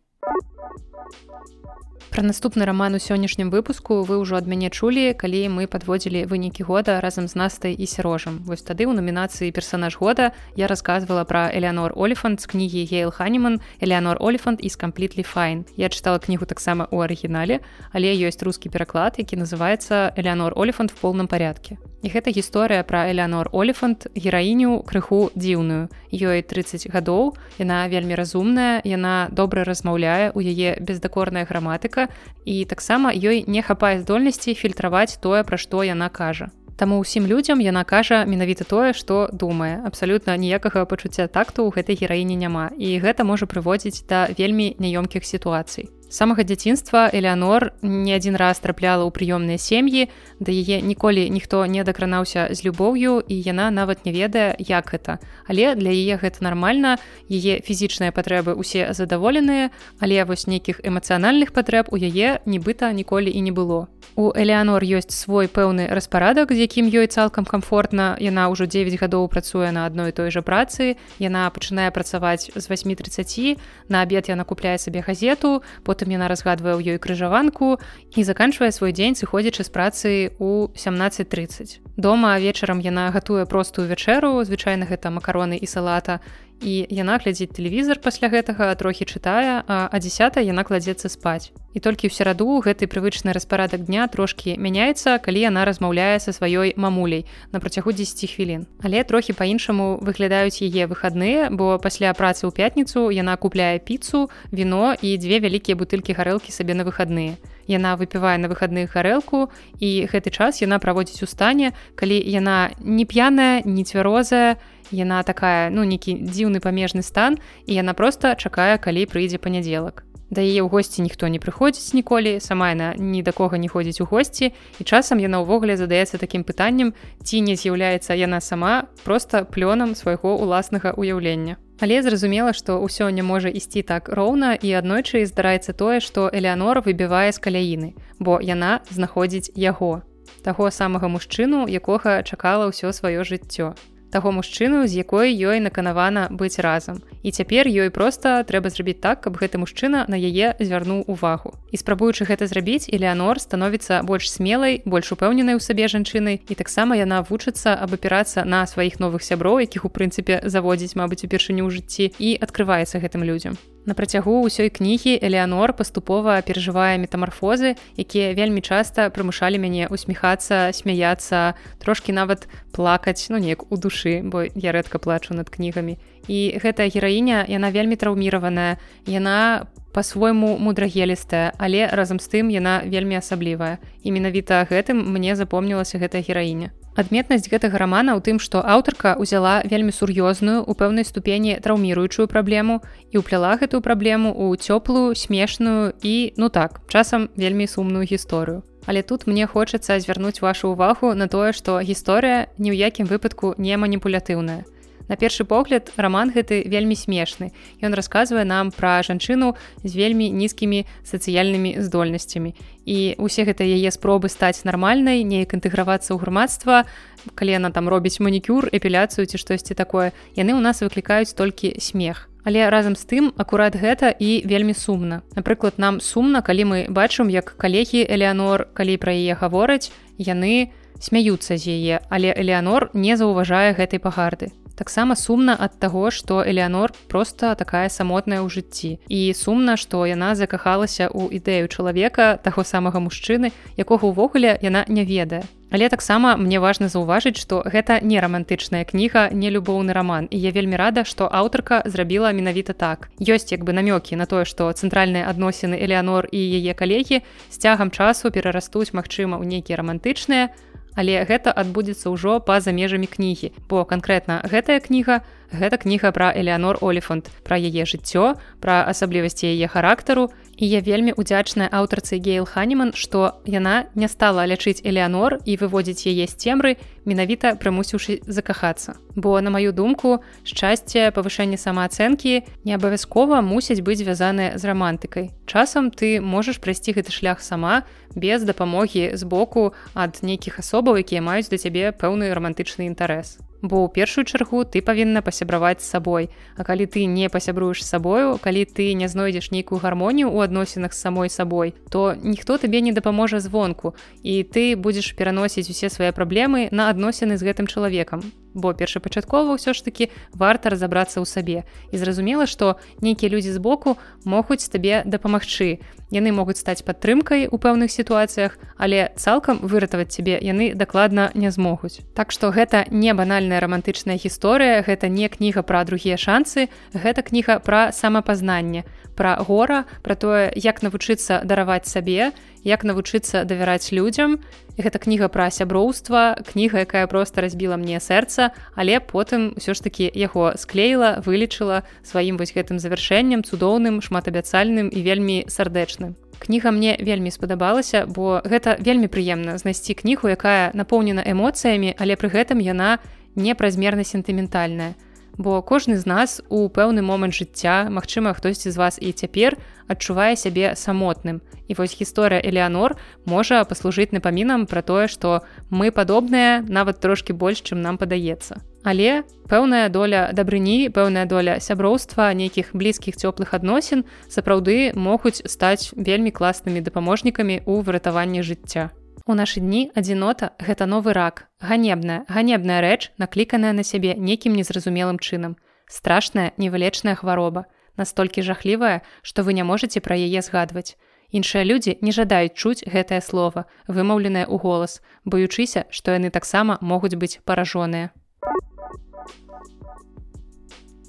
Пра наступны раман у сённяшнім выпуску вы ўжо ад мяне чулі, калі мы падводзілі вынікі года разам з настай і сярожам. Вось тады ў намінацыі персанаж года я рассказывала пра Элеонор Оліфант з кнігі Гейл Ханіман, Элеонор Оліфант і камплітлі файн. Я чытала кнігу таксама ў арыгінале, але ёсць рускі пераклад, які называецца Элеонор Оліфант в полным парядке. І гэта гісторыя пра Элеонор Оліфант гераіню крыху дзіўную. Ёй 30 гадоў, яна вельмі разумная, яна добра размаўляе, у яе бездакорная граматыка і таксама ёй не хапае здольнасці фільтраваць тое, пра што яна кажа. Таму ўсім людзям яна кажа менавіта тое, што думае. Абсалютна ніякага пачуцця такту ў гэтай гераіне няма. І гэта можа прыводзіць да вельмі няёмкіх сітуацый самага дзяцінства Элеонор не адзін раз трапляла ў прыёмныя сем'і, да яе ніколі ніхто не дакранаўся з любоўю і яна нават не ведае, як гэта. Але для яе гэта нармальна, яе фізічныя патрэбы ўсе задаволеныя, але вось нейкіх эмацыянальных патрэб у яе нібыта ніколі і не было. У Элеонор ёсць свой пэўны распарадак, з якім ёй цалкам комфортна. Яна ўжо 9 гадоў працуе на адной той жа працы. Яна пачынае працаваць з 8:30. На абед яна купляе сабе газету, потым яна разгадвае ў ёй крыжаванку і заканчвае свой дзень сыходзячы з працы у 17:30. Дома вечарам яна гатуе простую вячэру, звычайна гэта макароны і салата і яна глядзіць тэлевізор пасля гэтага трохі чытае а 10 яна кладзецца спаць. І толькі ў сераду гэты прывычны распарадак дня трошкі мяняецца калі яна размаўляе са сваёй мамуляй на працягу 10 хвілін. Але трохі по-іншаму выглядаюць яе выхадныя бо пасля працы ў пятніцу яна купляе піцу віно і две вялікія бутылькі гарэлкі сабе на выхадныя яна выпівае на выхадных гарэлку і гэты час яна праводзіць у стане калі яна не п'яная не цвярозая яна такая ну нейкі дзіўны памежны стан і яна просто чакае калі прыйдзе панядзелак. Да яе ў госці ніхто не прыходзіць ніколі сама яна ні да кога не ходзіць у госці і часам яна ўвогуле задаецца такім пытаннем ці не з'яўляецца яна сама просто плёнам свайго уласнага ўяўлення Але зразумела, што ўсё не можа ісці так роўна і аднойчы здараецца тое, што Элеонора выбівае з каляіны, бо яна знаходзіць яго, таго самага мужчыну, якога чакала ўсё сваё жыццё таго мужчыну з якой ёй наканавана быць разам. І цяпер ёй проста трэба зрабіць так каб гэты мужчына на яе звярнуў увагу. І спрабуючы гэта зрабіць элеонор становіцца больш смелай больш упэўненай у сабе жанчыны і таксама яна вучыцца абапірацца на сваіх новых сяброў якіх у прынцыпе заводзіць мабыць упершыню ў жыцці і открывваецца гэтым людзям На працягу ўсёй кнігі Элеонор паступова перажывае метамарфозы, якія вельмі часта прымушалі мяне усміхацца, смяяцца, трошкі нават плакаць, ну неяк у душы, бо я рэдка плачу над кнігамі. І гэтая гераіня яна вельмі траўміраваная. Яна по-свойму мудрагелістая, але разам з тым яна вельмі асаблівая. І менавіта гэтым мне запомнілася гэтая гераіня. Адметнасць гэтага рамана ў тым, што аўтарка ўзяла вельмі сур'ёзную у пэўнай ступені траўміруючую праблему і ўпляла гэтую праблему ў цёплую, смешную і ну так, часам вельмі сумную гісторыю. Але тут мне хочацца звярнуць вашу ўвагу на тое, што гісторыя ні ў якім выпадку не маніпулятыўная. На першы погляд роман гэты вельмі смешны. Ён расказвае нам пра жанчыну з вельмі нізкімі сацыяльнымі здольнасцямі. І усе гэта яе спробы стаць нармальнай, неяк інтэгравацца ў грамадства, калі яна там робіць манікюр, эпіляцыю ці штосьці такое, яны ў нас выклікаюць толькі смех. Але разам з тым акурат гэта і вельмі сумна. Напрыклад, нам сумна, калі мы бачым, як калегі Элеонор, калі пра яе гавораць, яны смяюцца з яе, але Элеонор не заўважае гэтай пагарды таксама сумна ад таго што элеонор просто такая самотная ў жыцці. І сумна што яна закахалася ў ідэю чалавека таго самага мужчыны якога ўвогуле яна не ведае. Але таксама мне важна заўважыць што гэта не рамантычная кніга не любоўны роман і я вельмі рада што аўтарка зрабіла менавіта так. Ёсць як бы намёкі на тое што цэнтральныя адносіны элеонор і яе калегі з цягам часу перарастуць магчыма ў нейкія рамантычныя але гэта адбудзецца ўжо па-за межамі кнігі. Бо канкрэтна гэтая кніга гэта кніга пра элеонор оліфант пра яе жыццё пра асаблівасці яе характару і я вельмі удзячная аўтарцы гейл ханеман што яна не стала лячыць элеонор і выводзіць яе з цемры менавіта прымусіўшы закахацца. Бо на маю думку шчасце павышэнне самаацэнкі не абавязкова мусяць быць звязаныя з рамантыкай. Часам ты можаш прайсці гэты шлях сама без дапамогі з боку ад нейкіх асобаў якія маюць да цябе пэўны рамантычны інтарэс бо ў першую чаргу ты павінна пасябраваць з сабой. А калі ты не пасябруеш сабою калі ты не знойдзеш нейкую гармонію ў адносінах з самой сабой то ніхто табе не дапаможа звонку і ты будзеш пераносіць усе свае праблемы на адносіны з гэтым чалавекам бо першапачаткова ўсё ж таки варта разабрацца ў сабе. І зразумела што нейкія людзі збоку могуць табе дапамагчы. Яны могуць стаць падтрымкай у пэўных сітуацыях але цалкам выратаваць цябе яны дакладна не змогуць. Так што гэта не банальная романтычная гісторыя гэта не кніга пра другія шансы гэта кніга пра самапазнанне пра гора пра тое як навучыцца дараваць сабе як навучыцца давяраць людзям. Гэта кніга пра сяброўства кніга якая просто разбіла мне сэрца але потым ўсё ж таки яго склеіла вылечыла сваім вось гэтым завяршэннем цудоўным шматабяцальным і вельмі сардэчным. Кніга мне вельмі спадабалася бо гэта вельмі прыемна знайсці кнігу якая напоўнена эмоцыямі але пры гэтым яна непразмерна сентыментальная бо кожны з нас у пэўны момант жыцця Мачыма хтосьці з вас і цяпер адчувае сябе самотным. І вось гісторыя элеанор можа паслужыць напамінам пра тое што мы падобныя нават трошки больш чым нам падаецца. Але пэўная доля дабрыні пэўная доля сяброўства нейкіх блізкіх цёплых адносін сапраўды могуць стаць вельмі класнымі дапаможнікамі ў выратаванні жыцця У нашы дні адзінота гэта новы рак, ганебная, ганебная рэч, накліканая на сябе нейкім незразумелым чынам. Страшная невылечная хвароба, настолькі жахлівая, што вы не можаце пра яе згадваць. Іншыя людзі не жадаюць чуць гэтае слово, вымаўленае ў голас, баючыся, што яны таксама могуць быць паражоныя.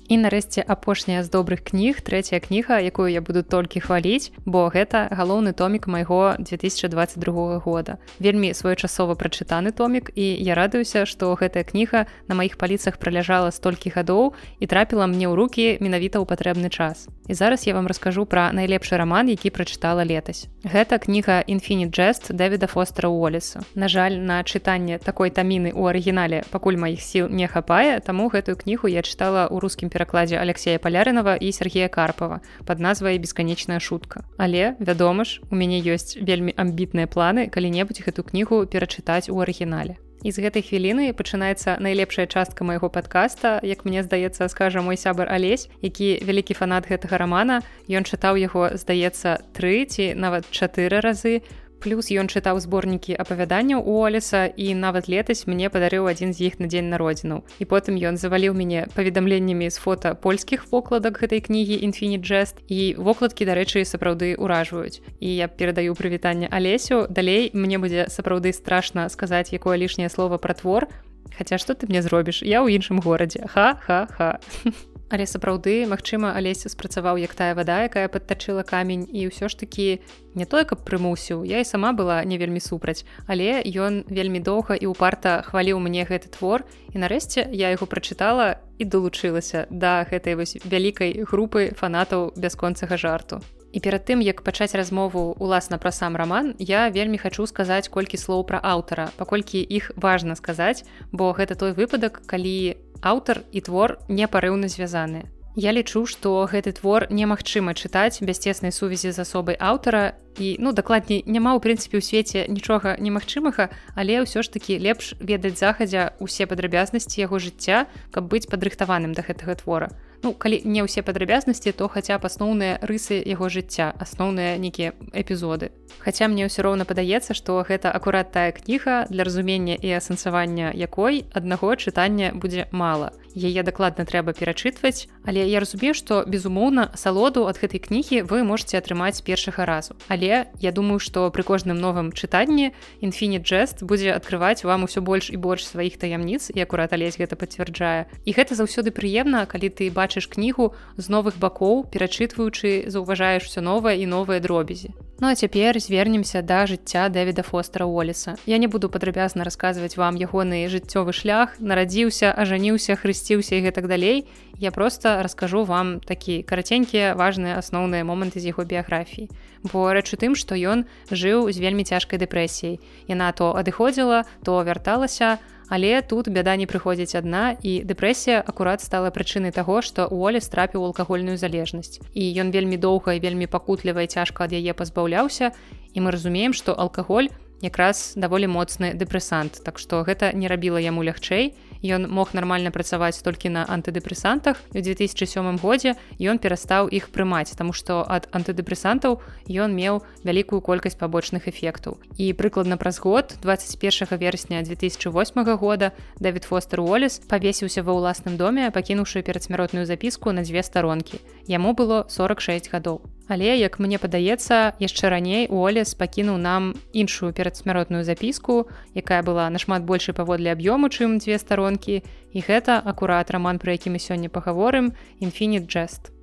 І нарэшце апошняя з добрых кніг трэцяя кніга якую я буду толькі хваліць бо гэта галоўны томік майго 2022 года. Вельмі своечасова прачытаны томік і я радуюся што гэтая кніга на маіх паліцах праляжала столькі гадоў і трапіла мне ў руки менавіта ў патрэбны час. І зараз я вам раскажу пра найлепшы раман які прачытала летась. Гэта кніга інфіні джест дэвіда фостера уолеса на жаль на чытанне такой таміны у арыгінале пакуль маіх сіл не хапае таму гэтую кнігу я чытала ў рускім перакладзе Алексея Палярынова і Сергея Карпова под назвай бесканечная шутка. Але, вядома ж, у мяне ёсць вельмі амбітныя планы калі-небудзь гэту кнігу перачытаць у арыгінале. І з гэтай хвіліны пачынаецца найлепшая частка майго падкаста, як мне здаецца, скажа мой сябар Алесь, які вялікі фанат гэтага рамана. Ён чытаў яго, здаецца, тры ці нават чатыры разы, плюс ён чытаў зборнікі апавяданняў у алеса і нават летась мне падарыў адзін з іх на дзень народзінаў і потым ён заваліў мяне паведамленнямі з фота польскіх вокладак гэтай кнігі інфіні джест і вокладкі дарэчы сапраўды ўражваюць і я перадаю прывітанне алесю далей мне будзе сапраўды страшна сказаць якое лішняе слово пра твор. Хаця што ты мне зробіш я ў іншым горадзе ха-ха-ха Але сапраўды магчыма алесь спрацаваў як тая вада якая падтачыла камень і ўсё ж такі не тое каб прымусіў я і сама была не вельмі супраць але ён вельмі доўга і ўпарта хваліў мне гэты твор і нарэшце я яго прачытала і далучылася да гэтай вось вялікай групы фанатаў бясконцага жарту. І перад тым як пачаць размову уласна пра сам раман я вельмі хачу сказаць колькі слоў пра аўтара паколькі іх важна сказаць бо гэта той выпадак калі аўтар і твор непарыўна звязаныя. Я лічу, што гэты твор немагчыма чытаць без цеснай сувязі з асобай аўтара і ну дакладней няма ў прынцыпе ў свеце нічога немагчымага, але ўсё ж такі лепш ведаць захадзя ўсе падрабязнасці яго жыцця, каб быць падрыхтаваным да гэтага твора. Ну калі не ўсе падрабязнасці, то хаця б асноўныя рысы яго жыцця, асноўныя нейкія эпізоды. Хаця мне ўсё роўна падаецца, што гэта акурат тая кніга для разумення і асэнсавання якой аднаго чытання будзе мала. Яе дакладна трэба перачытваць, але я разумею, што безумоўна салоду ад гэтай кнігі вы можете атрымаць першага разу. Але я думаю, што пры кожным новым чытанні інфіні джест будзе адкрываць вам усё больш і больш сваіх таямніц і акурат алесь гэта пацвярджае. І гэта заўсёды прыемна, калі ты бачыш кнігу з новых бакоў, перачытваючы, заўважаеш усё новае і новыя дробязі. Ну а цяпер звернемся да жыцця дэвіда фостера Уолеса. Я не буду падрабязна расказваць вам ягоны жыццёвы шлях, нарадзіўся, ажаніўся, хрысціўся і гэтак далей. Я просто раскажу вам такі караценькія важныя асноўныя моманты з яго біяграфіі. Бо рэч у тым, што ён жыў з вельмі цяжкай дэпрэсіяй. Яна то адыходзіла, то вярталася, Але тут бяда не прыходзіць адна і дэпрэсія акурат стала прычынай таго, што Уолі страпіў алкагольную залежнасць. І ён вельмі доўга і вельмі пакутліва і цяжка ад яе пазбаўляўся. І мы разумеем, што алкаголь якраз даволі моцны дэпрэсант. Так што гэта не рабіла яму лягчэй ён мог нармальна працаваць толькі на антыдэпрэсантах. У 2007 годзе ён перастаў іх прымаць таму што ад антыдэпрэсантаў ён меў вялікую колькасць пабочных эфектаў. І прыкладна праз год 21 верасня 2008 года Давід фостер Уоллес павесіўся ва ўласным доме пакінуўшы перадсмяротную запіску на дзве старонкі. Яму было 46 гадоў Але як мне падаецца яшчэ раней Уолес пакінуў нам іншую перадсмяротную запіску, якая была нашмат большай паводле аб'ёму, чым дзве старонкі і гэта акурат раман, пра які мы сёння пагаворым інфінит джест.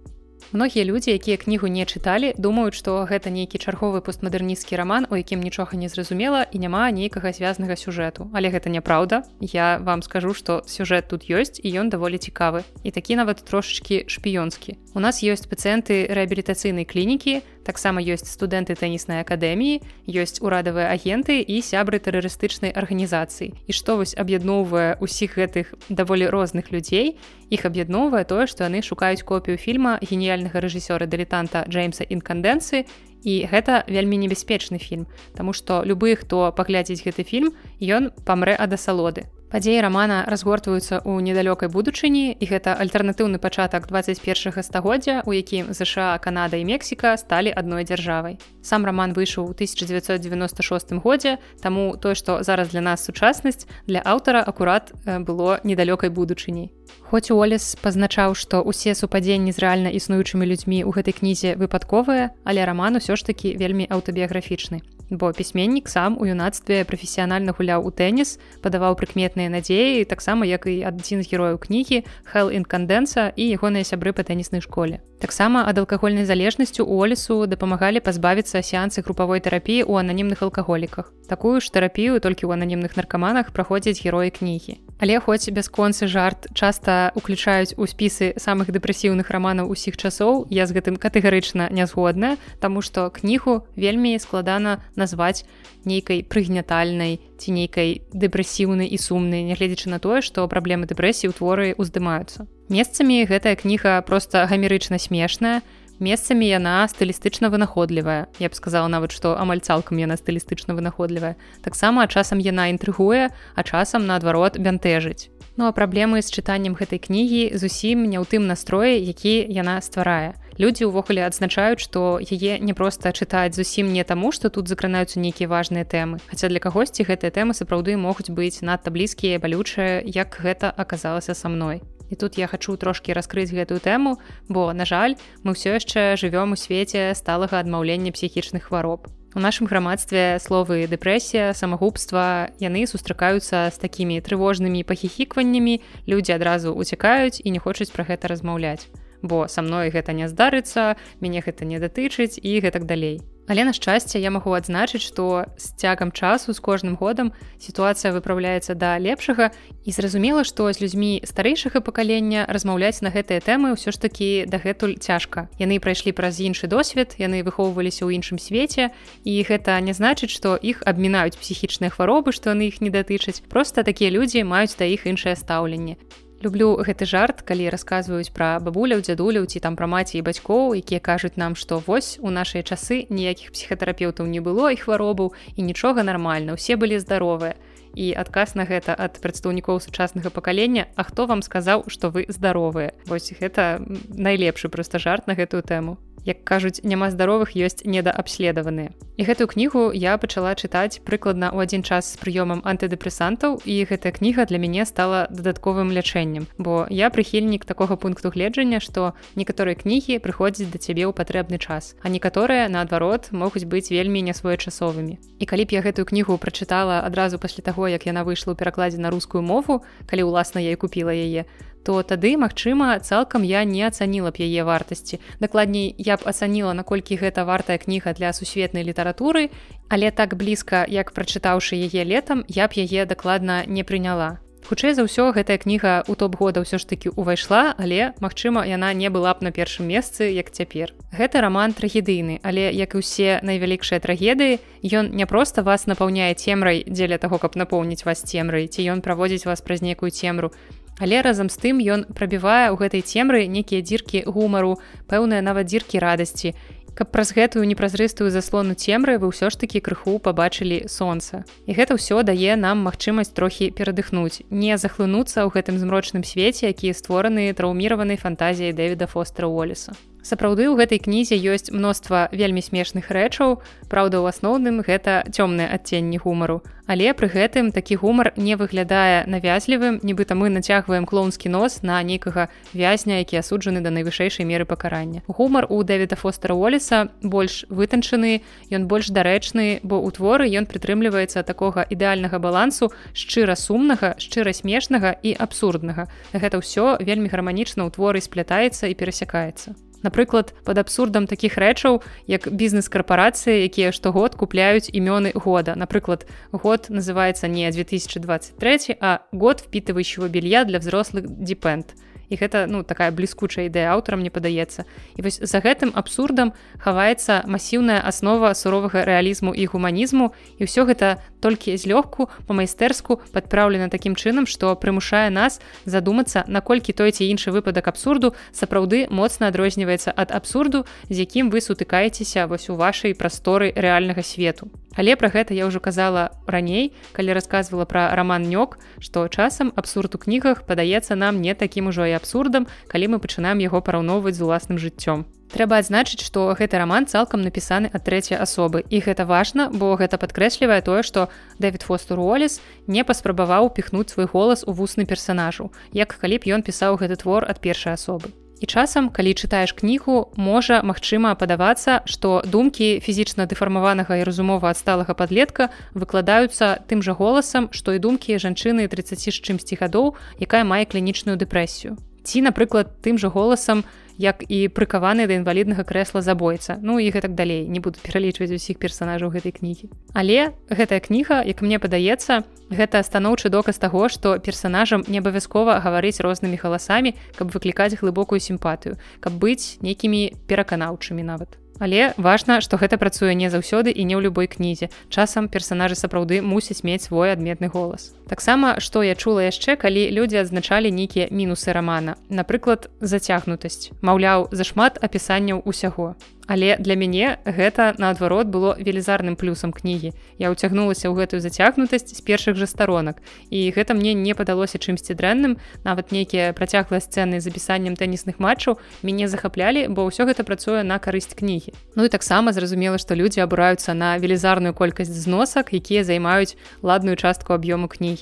Многія людзі, якія кнігу не чыталі, думаюць, што гэта нейкі чарговы постмадэрнісцкі раман, у якім нічога не зразумела і няма нейкага звязнага сюжэту. Але гэта няпраўда. Я вам скажу, што сюжэт тут ёсць і ён даволі цікавы. І такі нават трошачкі шпіёнскі. У нас ёсць пацыенты рэабілітацыйнай клінікі, таксама ёсць студэнты тэніснай акадэміі ёсць урадавыя агенты і сябры тэрарыстычнай арганізацыі і што вось аб'ядноўвае ўсіх гэтых даволі розных людзей іх аб'ядноўвае тое што яны шукаюць копію фільма геніяльнага рэжысёра дылетанта джеймса інкандэнсы і гэта вельмі небяспечны фільм Таму што любы хто паглядзець гэты фільм ён памрэ ад асалоды Падзеі рамана разгортваюцца ў недалёкай будучыні і гэта альтэрнатыўны пачатак 21 стагоддзя, у якім ЗША, Канада і Мексіка сталі адной дзяржавай. Сам раман выйшаў у 1996 годзе, таму тое, што зараз для нас сучаснасць для аўтара акурат было недалёкай будучыняй. Хоць Олес пазначаў, што ўсе супадзенні з рэальна існуючымі людзьмі ў гэтай кнізе выпадковыя, але раман усё ж такі вельмі аўтабіяграфічны бо пісьменнік сам у юнацтве прафесіянальна гуляў у тэніс падаваў прыкметныя надзеі таксама як і адзін з герояў кнігі хэл інкандэнса і ягоныя сябры па тэніснай школе таксама ад алкагольнай залежнасцю у олесу дапамагалі пазбавіцца сеансы групавой тэрапіі ў ананімных алкаголіках. Такую ж тэрапію толькі ў ананімных наркаманах праходзяць героі кнігі. Але хоць бясконцы жарт часта уключаюць у спісы самых дэпрэсіўных раманаў усіх часоў я з гэтым катэгарычна не згодная таму што кнігу вельмі складана назваць нейкай прыгнятальнай ці нейкай дэпрэсіўнай і сумнай нягледзячы на тое што праблемы дэпрэсіі ў творы ўздымаюцца месцамі гэтая кніга проста гамерычна смешная месцамі яна стылістычна вынаходлівая я б сказала нават што амаль цалкам яна стылістычна вынаходлівая таксама часам яна інтрыгуе а часам наадварот бянтэжыць Ну а праблемы з чытаннем гэтай кнігі зусім не ў тым настроі які яна стварае Людзі ўвогуле адзначаюць, што яе не проста чытаць зусім не таму, што тут закранаюцца нейкія важныя тэмы. Хаця для кагосьці гэтыя тэмы сапраўды могуць быць надта блізкія, балючыя, як гэта аказалася са мной. І тут я хачу трошкі раскрыць гэтую тэму, бо, на жаль, мы ўсё яшчэ жывём у свеце сталага адмаўлення псіхічных хвароб. У нашым грамадстве словы дэпрэсія, самагубства яны сустракаюцца з такімі трывожнымі пахіхікваннямі, людзі адразу уцякаюць і не хочуць пра гэта размаўляць бо са мной гэта не здарыцца мяне гэта не датычыць і гэтак далей але на шчасце я магу адзначыць што з цягам часу з кожным годам сітуацыя выпраўляецца да лепшага. І зразумела што з людзьмі старэйшага пакалення размаўляць на гэтыя тэмы ўсё ж такі дагэтуль цяжка. Яны прайшлі праз іншы досвед яны выхоўваліся ў іншым свеце і гэта не значыць што іх абмінаюць псіхічныя хваробы што яны іх не датычаць. Просто такія людзі маюць да іх іншае стаўленне люблю гэты жарт калі расказваюць пра бабуляў дзядуляў ці там пра маці і бацькоў якія кажуць нам што вось у нашыя часы ніякіх псіхатэрапеўтаў не было і хваробаў і нічога нармальна усе былі здаровыя. І адказ на гэта ад прадстаўнікоў сучаснага пакалення А хто вам сказаў што вы здаровыя? Вось гэта найлепшы проста жарт на гэтую тэму як кажуць няма здаровых ёсць недаабследаваныя. І гэтую кнігу я пачала чытаць прыкладна ў адзін час з прыёмам антыдэпрэсантаў і гэтая кніга для мяне стала дадатковым лячэннем бо я прыхільнік такога пункту гледжання што некаторыя кнігі прыходзяць да цябе ў патрэбны час а некаторыя наадварот могуць быць вельмі нясвоечасовымі. І калі б я гэтую кнігу прачытала адразу пасля таго як яна выйшла ў перакладзе на рускую мову калі ўласна я і купіла яе то тады магчыма цалкам я не ацаніла б яе вартасці. Дакладней я б ацаніла наколькі гэта вартая кніга для сусветнай літаратуры але так блізка як прачытаўшы яе летам я б яе дакладна не прыняла. Хутчэй за ўсё гэтая кніга у топ-года ўсё ж таки увайшла але магчыма яна не была б на першым месцы як цяпер. Гэта роман трагедыйны але як і усе найвялікшыя трагедыі ён не проста вас напаўняе цемрай дзеля таго каб напоўніць вас цемрай ці ён праводзіць вас праз некую цемру Але разам з тым ён прабівае ў гэтай цемры нейкія дзіркі гумару, пэўныя нават дзіркі радасці. каб праз гэтую непразрыстую заслону цемры вы ўсё ж такі крыху пабачылі сонца і гэта ўсё дае нам магчымасць трохі перадыхнуць не захлынуцца ў гэтым змрочным свеце якія створаны траўміраванай фантазіяй дэвіда фостера уоллеса сапраўды ў гэтай кнізе ёсць мноства вельмі смешных рэчаў. Праўда у асноўным гэта цёмныя адценні гумару. Але пры гэтым такі гумар не выглядае навязлівым нібыта мы нацягваем клоунскі нос на нейкага вязня які асуджаны да найвышэйшай меры пакарання. Гумар у дэвіда фостера уоллеса больш вытанчаны ён больш дарэчны бо ў творы ён прытрымліваецца такога ідэальнага балансу шчыра сумнага шчыра смешнага і абсурднага. Гэта ўсё вельмі гарманічна ў творы сплятаецца і перасякаецца напрыклад под абсурдам таких рэчаў як бізнес-карпорацыі якія штогод купляюць імёны года. Напрыклад год называется не 2023 а год впитывающего белья для взрослых дипент і гэта ну такая бліскучая ідэя аўтарам не падаецца. І вось за гэтым абсурдам хаваецца масіўная аснова суровага рэалізму і гуманізму і ўсё гэта толькі злёгку па-майстэрску падпраўлена такім чынам што прымушае нас задумацца наколькі той ці іншы выпадак абсурду сапраўды моцна адрозніваецца ад абсурду з якім вы сутыкаецеся вось у вашай прасторы рэальнага свету Але пра гэта я ўжо казала раней, калі рассказывала пра роман нёк, што часам абсурд у кнігах падаецца нам не такім ужо і абсурдам, калі мы пачынаем яго параўноўваць з уласным жыццём. Трэба адзначыць, што гэты раман цалкам напісаны ад трэцяй асобы. І гэта важна, бо гэта падкрэслівае тое, што Дэвід Фостер Уолес не паспрабаваў піхнуць свой голас у вусны персанажу, як калі б ён пісаў гэты твор ад першай асобы. І часам, калі чытаеш кнігу, можа магчыма падавацца, што думкі фізічна дэфармаванага і разумова адсталага падлетка выкладаюцца тым жа голасам, што і думкі жанчыны 30 з чымсьці гадоў, якая мае клінічную дэпрэсію. Ці, напрыклад, тым жа голасам, як і прыкаваны да інваліднага крэсла забойца ну і гэтак далей не буду пералічваць усіх персонажаў гэтай кнігі але гэтая кніга як мне падаецца гэта станоўчы доказ таго што персонажам не абавязкова гаварыць рознымі галасамі каб выклікаць глыбокую сімпатыю каб быць нейкімі пераканаўчымі нават Але важна, што гэта працуе не заўсёды і не ў любой кнізе. Часам персанажы сапраўды мусяць мець свой адметны голас. Таксама, што я чула яшчэ, калі людзі адзначалі нейкія мінусы рамана. Напрыклад, зацягнутасць. Маўляў, зашмат апісанняў усяго. Але для мяне гэта наадварот было велізарным плюсам кнігі. Я ўцягнулася ў гэтую зацягнутасць з першых жа старонак. І гэта мне не падалося чымсьці дрэнным. Нават нейкія працяглыя сцэны з запісаннем тэнісных матчаў мяне захаплялі, бо ўсё гэта працуе на карысць кнігі. Ну і таксама зразумела, што людзі абураюцца на велізарную колькасць зносак, якія займаюць ладную частку аб'ёму кнігі.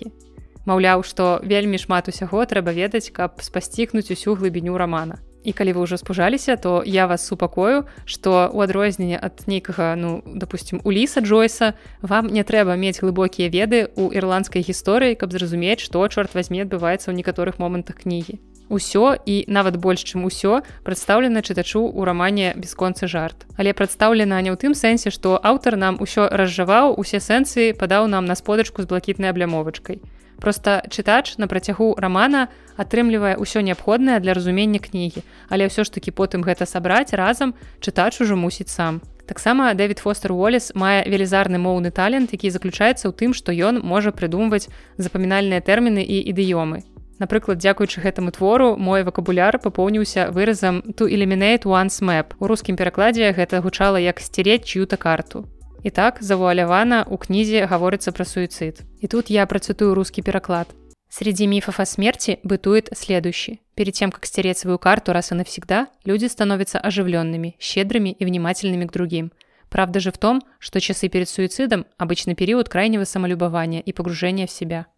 Маўляў, што вельмі шмат усяго трэба ведаць, каб спасцікнуць усю глыбіню рамана. І калі вы ўжо спужаліся то я вас супакою что у адрозненне ад нейкага ну допустим у ліса джойса вам не трэба мець глыбокія веды у ірландскай гісторыі каб зразумець што чорт возьме адбываецца ў некаторых момантах кнігі усё і нават больш чым усё прадстаўлена чытачу ў рамане бесконцы жарт але прадстаўлена не ў тым сэнсе што аўтар нам усё разжаваў усе сэнсы падаў нам на сподачку з блакітнай аблямовачкай. Просто чытач на працягу рамана атрымлівае ўсё неабходнае для разумення кнігі але ўсё ж таки потым гэта сабраць разам чытач ужо мусіць сам. Таксама дэвид фостер уоллес мае велізарны моўны талент які заключаецца ў тым што ён можа прыдумваць запамінальныя тэрміны і ідыёмы Напрыклад, дзякуючы гэтаму твору мой вакабуляр папоўніўся выразам to eliminate one's map у рускім перакладзе гэта гучала як сцерець чью-то карту І так завуалявана у кнізе гаворыцца пра суіцид. И тут я процитую русский переклад. Среди мифов о смерти бытует следующий. Перед тем, как стереть свою карту раз и навсегда, люди становятся оживленными, щедрыми и внимательными к другим. Правда же в том, что часы перед суицидом – обычный период крайнего самолюбования и погружения в себя –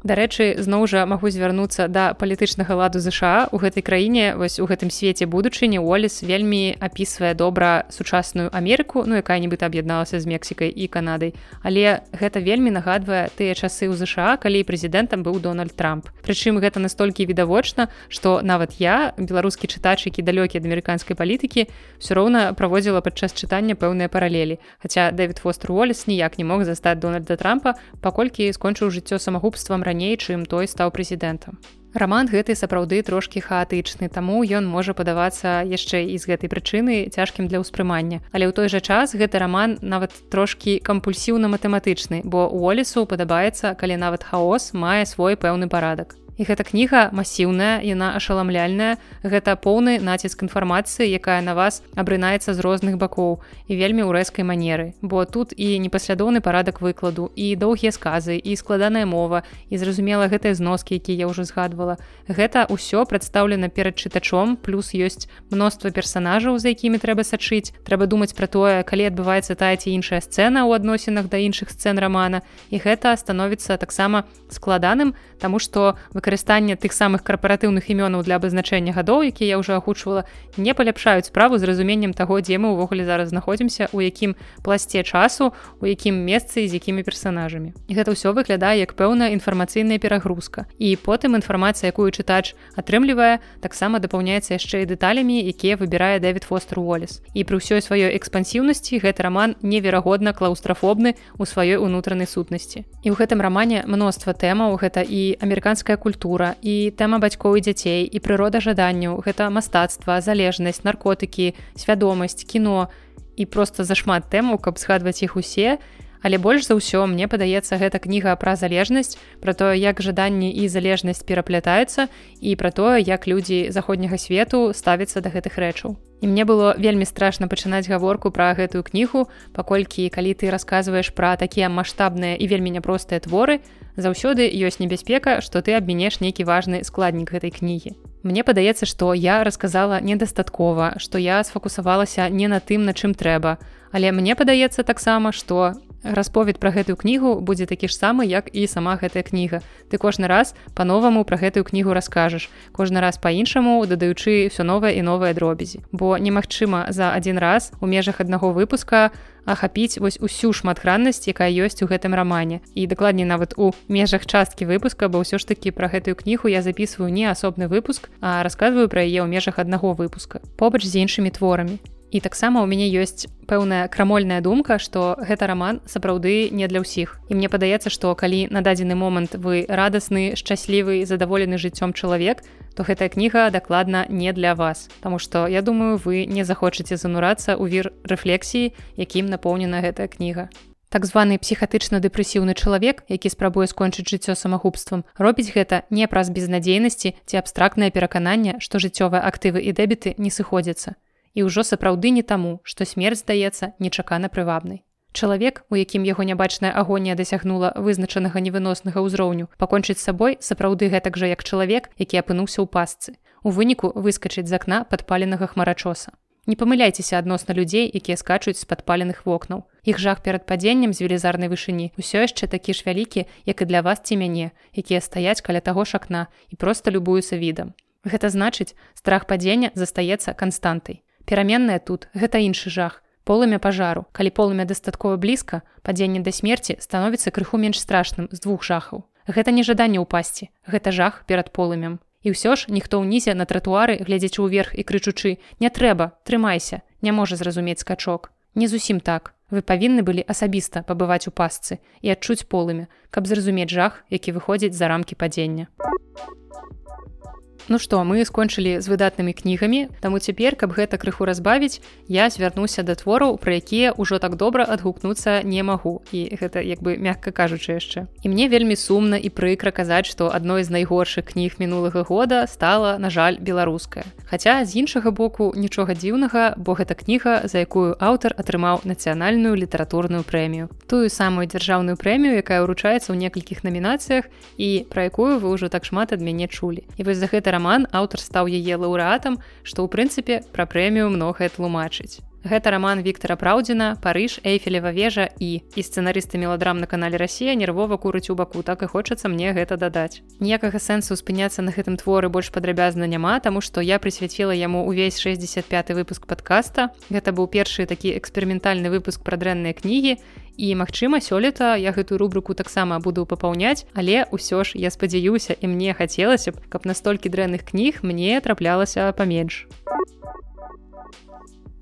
Дарэчы, зноў жа магу звярнуцца да палітычнага ладу ЗША у гэтай краіне вось у гэтым свеце будучыні Уолес вельмі апісвае добра сучасную Амерыку, ну якая-нібыта аб'ядналася з Мексікай і Канадай. Але гэта вельмі нагадвае тыя часы ў ЗША, калі прэзідэнтам быў Дональд Трамп. Прычым гэта настолькі відавочна, што нават я, беларускі чытач, які далёкі ад амерыканскай палітыкі, ўсё роўна праводзіла падчас чытання пэўныя паралелі. Хаця Дэвід Фостер Уолес ніяк не мог застаць Дональда Трампа, паколькі скончыў жыццё самагубствам раней, чым той стаў прэзідэнтам. Раман гэты сапраўды трошкі хаатычны, таму ён можа падавацца яшчэ і з гэтай прычыны цяжкім для ўспрымання. Але ў той жа час гэты раман нават трошкі кампульсіўна матэматычны, бо у Олесу падабаецца, калі нават хаос мае свой пэўны парадак. І гэта кніга масіўная яна ашаламляльная. Гэта поўны націск інфармацыі якая на вас абрынаецца з розных бакоў і вельмі ў рэзкай манеры. Бо тут і непаслядоўны парадак выкладу і доўгія сказы і складаная мова і зразумела гэтыя зноскі які я ўжо згадвала. Гэта ўсё прадстаўлена перад чытачом плюс ёсць мноства персонажаў за якімі трэба сачыць. Трэба думаць пра тое калі адбываецца тая ці іншая сцэна ў адносінах да іншых сцэн рамана. І гэта становіцца таксама складаным таму што выкрыць выкарыстанне тых самых карпаратыўных імёнаў для абазначэння гадоў які я ўжо агучвала не паляпшаюць справу з разуменнем таго дзе мы ўвогуле зараз знаходзімся у якім пласце часу у якім месцы з якімі персонажамі і гэта ўсё выглядае як пэўная інфармацыйная перагрузка. І потым інфармацыя якую чытач атрымлівае таксама дапаўняецца яшчэ і дэталямі якія выбірае дэвід фостер Уоллес. І пры ўсёй сваёй экспансіўнасці гэты роман неверагодна клаўстрафобны у сваёй унутранай сутнасці. І ў гэтым рамане мноства тэмаў гэта і амерыканская культура культура і тэма бацькоў і дзяцей і прырода жаданняў гэта мастацтва залежнасць наркотыкі свядомасць кіно. І просто зашмат тэмаў каб згадваць іх усе але больш за ўсё мне падаецца гэта кніга пра залежнасць пра тое як жаданні і залежнасць пераплятаюцца і пра тое як людзі заходняга свету ставяцца да гэтых рэчаў І мне было вельмі страшна пачынаць гаворку пра гэтую кнігу, паколькі калі ты расказваеш пра такія маштабныя і вельмі няпростыя творы, заўсёды ёсць небяспека, што ты абмінеш нейкі важны складнік гэтай кнігі. Мне падаецца, што я расказала недастаткова, што я сфокусавалася не на тым, на чым трэба. Але мне падаецца таксама, што расповед пра гэтую кнігу будзе такі ж самы як і сама гэтая кніга. Ты кожны раз по-новаму пра гэтую кнігу раскажаш кожны раз по-іншаму дадаючы все новае і новыя дробязі. Бо немагчыма за один раз у межах аднаго выпуска ахапіць вось усю шматграннасць якая ёсць у гэтым рамане. І дакладней нават у межах часткі выпуска бо ўсё ж такі пра гэтую кнігу я записываю не асобны выпуск а рассказываю пра яе ў межах аднаго выпуска побач з іншымі творамі І таксама ў мяне ёсць пэўная крамольная думка, што гэта раман сапраўды не для ўсіх. І мне падаецца, што калі на дадзены момант вы радасны, шчаслівы, задаволены жыццём чалавек, то гэтая кніга дакладна не для вас. Таму што я думаю, вы не захочаце занурацца ў вір рэфлексіі, якім напоўнена гэтая кніга. Так званы псіхатычна-дэпрэсіўны чалавек, які спрабуе скончыць жыццё самагубствам, робіць гэта не праз безнадзейнасці ці абстрактнае перакананне, што жыццёвыя актывы і дэбіты не сыходзяцца і ўжо сапраўды не таму, што смерць здаецца нечакана прывабнай. Чалавек, у якім яго нябачная агонія дасягнула вызначанага невыноснага ўзроўню, пакончыць сабой сапраўды гэтак жа як чалавек, які апынуўся ў пасцы. У выніку выскачыць з акна падпаленага хмарачоса. Не памыляйцеся адносна людзей, якія скачуць з падпаленых вокнаў. Іх жах перад падзеннем з велізарнай вышыні ўсё яшчэ такі ж вялікі, як і для вас ці мяне, якія стаяць каля таго ж акна і проста любуюцца відам. Гэта значыць, страх падзення застаецца канстантай пераменная тут гэта іншы жах. Полымя пажару. Калі полымя дастаткова блізка падзенне да смерці становіцца крыху менш страшным з двух жахаў. Гэта не жаданне ўпасці гэта жах перад полымем. І ўсё ж ніхто ўнізе на тратуары глядзячы ўверх і крычучы не трэба трымайся не можа зразумець скачок не зусім так. Вы павінны былі асабіста пабываць у пасцы і адчуць полымя каб зразумець жах які выходзіць за рамкі падзення Ну што мы скончылі з выдатнымі кнігамі таму цяпер каб гэта крыху разбавіць я звярнуся да твораў пра якія ўжо так добра адгукнуцца не магу. І гэта як бы мякка кажучы яшчэ. І мне вельмі сумна і прыкра казаць што адной з найгоршых кніг мінулага года стала на жаль беларуская. Хаця з іншага боку нічога дзіўнага бо гэта кніга за якую аўтар атрымаў нацыянальную літаратурную прэмію. Тую самую дзяржаўную прэмію якая ўручаецца ў некалькіх намінацыях і пра якую вы ўжо так шмат ад мяне чулі. І вось за гэта роман аўтар стаў яе лаўрэатам, што ў прынцыпе пра прэмію многае тлумачыць. Гэта роман Віктора Праўдзіна, Парыж, Эйфелева вежа і і сцэнарысты меладрам на канале Расія нервова курыць у баку, так і хочацца мне гэта дадаць. Ніякага сэнсу спыняцца на гэтым творы больш падрабязна няма, таму што я прысвяціла яму ўвесь 65 выпуск падкаста. Гэта быў першы такі эксперыментальны выпуск пра дрэнныя кнігі і магчыма сёлета я гэтую рубрыку таксама буду папаўняць але ўсё ж я спадзяюся і мне хацелася б каб настолькі дрэнных кніг мне траплялася паменш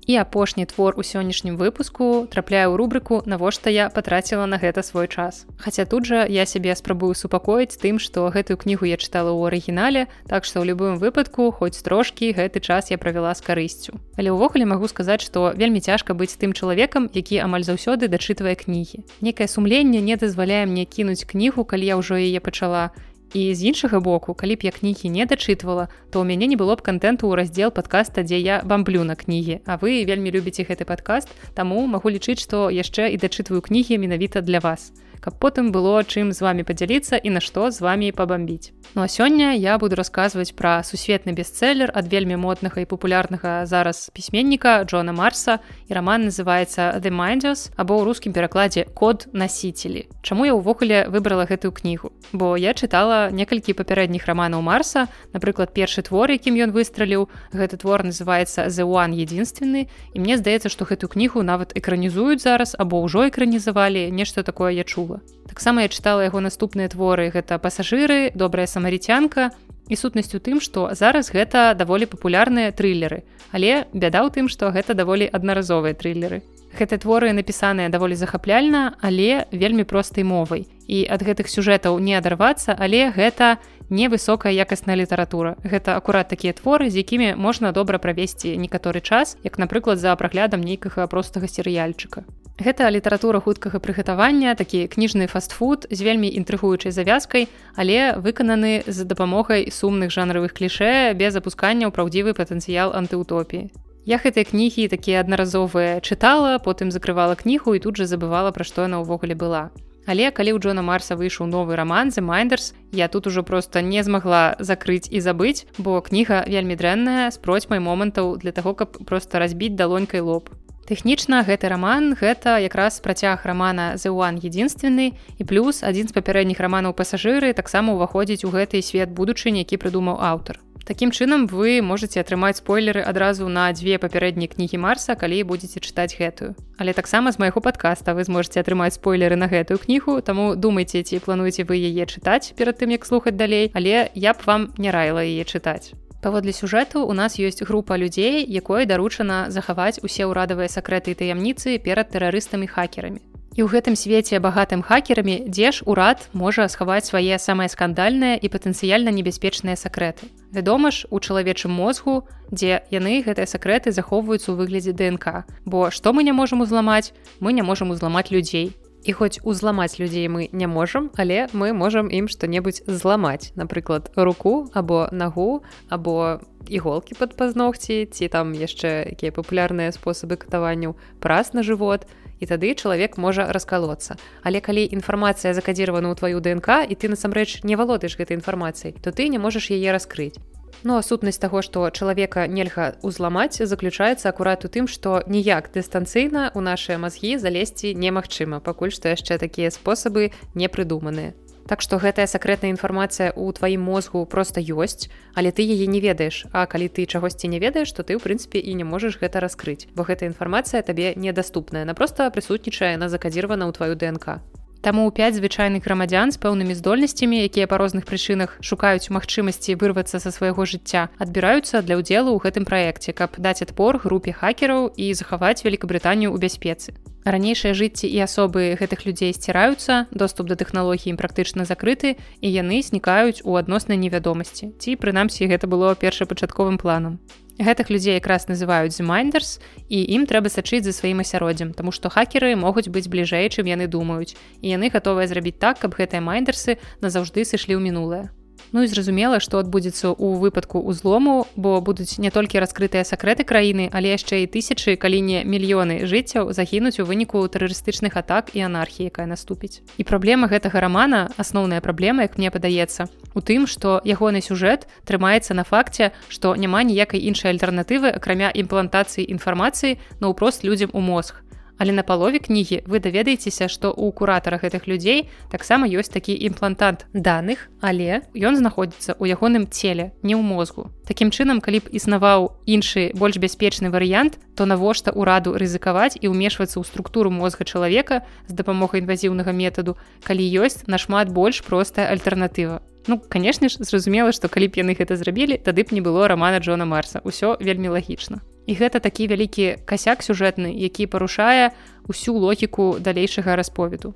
і апошні твор у сённяшнім выпуску трапляе ў рубрыку навошта я патраціла на гэта свой час. Хаця тут жа я сябе спрабую супакоіць тым што гэтую кнігу я чытала ў арыгінале так што ў любым выпадку хоць трошкі гэты час я правяла з карысцю. Але ўвогуле магу сказаць што вельмі цяжка быць тым чалавекам які амаль заўсёды дачытвае кнігі. Некае сумленне не дазваляе мне кінуць кнігу калі я ўжо яе пачала І з іншага боку, калі б я кнігі не дачытвала, то ў мяне не было б кантэнту ў раздзел падкаста, дзе я бамблю на кнігі. А вы вельмі любіце гэты падкаст, таму магу лічыць, што яшчэ і дачытваю кнігі менавіта для вас каб потым было чым з вами падзяліцца і на што з вами пабамбіць. Ну а сёння я буду расказваць пра сусветны бестселлер ад вельмі моднага і папулярнага зараз пісьменніка Джона Марса і раман называется the Minders або ў рускім перакладзе код насіцелі. Чаму я ўвогуле выбрала гэтую кнігу? Бо я чытала некалькі папярэдніх раманаў Марса, напрыклад, першы твор, якім ён выстраліў, гэты твор называется the one единственны і мне здаецца, што гэтую кнігу нават экранізуюць зараз або ўжо экранізавалі нешта такое я чула чула. Таксама я чытала яго наступныя творы гэта пасажыры, добрая самарыцянка і сутнасць у тым, што зараз гэта даволі папулярныя трылеры. Але бяда ў тым, што гэта даволі аднаразовыя трылеры. Гэты творы напісаныя даволі захапляльна, але вельмі простай мовай. І ад гэтых сюжэтаў не адарвацца, але гэта невысокая якасная літаратура. Гэта акурат такія творы, з якімі можна добра правесці некаторы час, як, напрыклад, за праглядам нейкага простага серыяльчыка. Гэта літаратура хуткага прыгатавання, такі кніжны фастфуд з вельмі інтрыгуючай завязкай, але выкананы з дапамогай сумных жанравых клішэ без апускання ў праўдзівы патэнцыял антыутопіі. Я гэтыя кнігі такія аднаразовыя чытала, потым закрывала кнігу і тут жа забывала, пра што яна ўвогуле была. Але калі ў Джона Марса выйшаў новы роман The Minders, я тут ужо проста не змагла закрыць і забыць, бо кніга вельмі дрэнная з процьмай момантаў для таго, каб проста разбіць далонькай лоб. Тэхнічна гэты раман гэта якраз працяг рамана Зеуан единственны і плюс адзін з папярэдніх раманаў пасажыры таксама ўваходзіць у гэты свет будучыні, які прыдумаў аўтар. Такім чынам вы можете атрымаць спойлеры адразу на дзве папярэднія кнігі марса, калі будете чытаць гэтую. Але таксама з майго падкаста вы зможете атрымаць спойлеры на гэтую кнігу, таму думайце, ці плануеце вы яе чытаць перад тым як слухаць далей, але я б вам не раіла яе чытаць. Паводле сюжэту у нас ёсць група людзей, якой даручана захаваць усе ўрадавыя сакрэты і таямніцы перад тэрарыстамі хакерамі. І ў гэтым свеце багатым хакерамі, дзе ж урад можа схаваць свае самыя скандальныя і патэнцыяльна небяспечныя сакрэты. Вядома ж, у чалавечым мозгу, дзе яны гэтыя сакрэты захоўваюцца ў выглядзе ДНК. Бо што мы не можам узламаць, мы не можам узламаць людзей. І хоць узламаць людзей мы не можам, але мы можам ім што-небудзь зламаць, напрыклад, руку або нагу або іголкі пад пазногці ці там яшчэ якія папулярныя спосабы катаванняў праз на жывот. І тады чалавек можа раскалоцца. Але калі інфармацыя закадзіравана ў тваю ДНК і ты насамрэч не валодаеш гэтай інфармацыяй, то ты не можаш яе раскрыць. Ну а сутнасць таго, што чалавека нельга ўзламаць, заключаецца акурат у тым, што ніяк дыстанцыйна ў нашыя мазгі залезці немагчыма, пакуль што яшчэ такія спосабы не прыдуманыя. Так што гэтая сакрэтная інфармацыя ў тваім мозгу проста ёсць, але ты яе не ведаеш, А калі ты чагосьці не ведаеш, то ты ў прынцыпе і не можаш гэта раскрыць, бо гэтая інфармацыя табе недаступная, на проста прысутнічае на закадзіравана ў тваю ДНК. Таму ў пяць звычайных грамадзян з пэўнымі здольнасцямі, якія па розных прычынах шукаюць магчымасці вырвацца са свайго жыцця, адбіраюцца для ўдзелу ў гэтым праекце, каб даць адпор групе хакераў і захаваць Вкабрытанію ў бяспецы. Ранейшыя жыцці і асобы гэтых людзей сціраюцца, доступ да тэхналогій практычна закрыты і яны знікаюць у адноснай невядомасці. Ці прынамсі гэта было першапачатковым планам гэтых людзей якраз называюць змайндерс і ім трэба сачыць за сваім асяроддзям тому што хакеры могуць быць бліжэй чым яны думаюць і яны гатовыя зрабіць так каб гэтыя майндерсы назаўжды сышлі ў мінулае Ну і зразумела, што адбудзецца ў выпадку ўзлому, бо будуць не толькі раскрытыя сакрэты краіны, але яшчэ і тысячы, калі не мільёны жыццяў загінуць у выніку тэрарыстычных атак і анархіі, якая наступіць. І праблема гэтага рамана, асноўная праблема, як мне падаецца, у тым, што ягоны сюжэт трымаецца на факце, што няма ніякай іншай альтэрнатывы, акрамя імплантацыі інфармацыі наўпрост людзям у мозг. Але на палове кнігі вы даведаецеся што у куратара гэтых людзей таксама ёсць такі імплантант даных але ён знаходзіцца ў ягоным целе не ў мозгу. Такім чынам калі б існаваў іншы больш бяспечны варыянт то навошта ўраду рызыкаваць і ўмешвацца ў структуру мозга чалавека з дапамогай інвазіўнага метаду калі ёсць нашмат больш простая альтэрнатыва Ну, канешне ж, зразумела, што калі б яны гэта зрабілі, тады б не было рамана Джона Марса. Усё вельмі лагічна. І гэта такі вялікі касяк сюжэтны, які парушае ўсю логіку далейшага расповеду.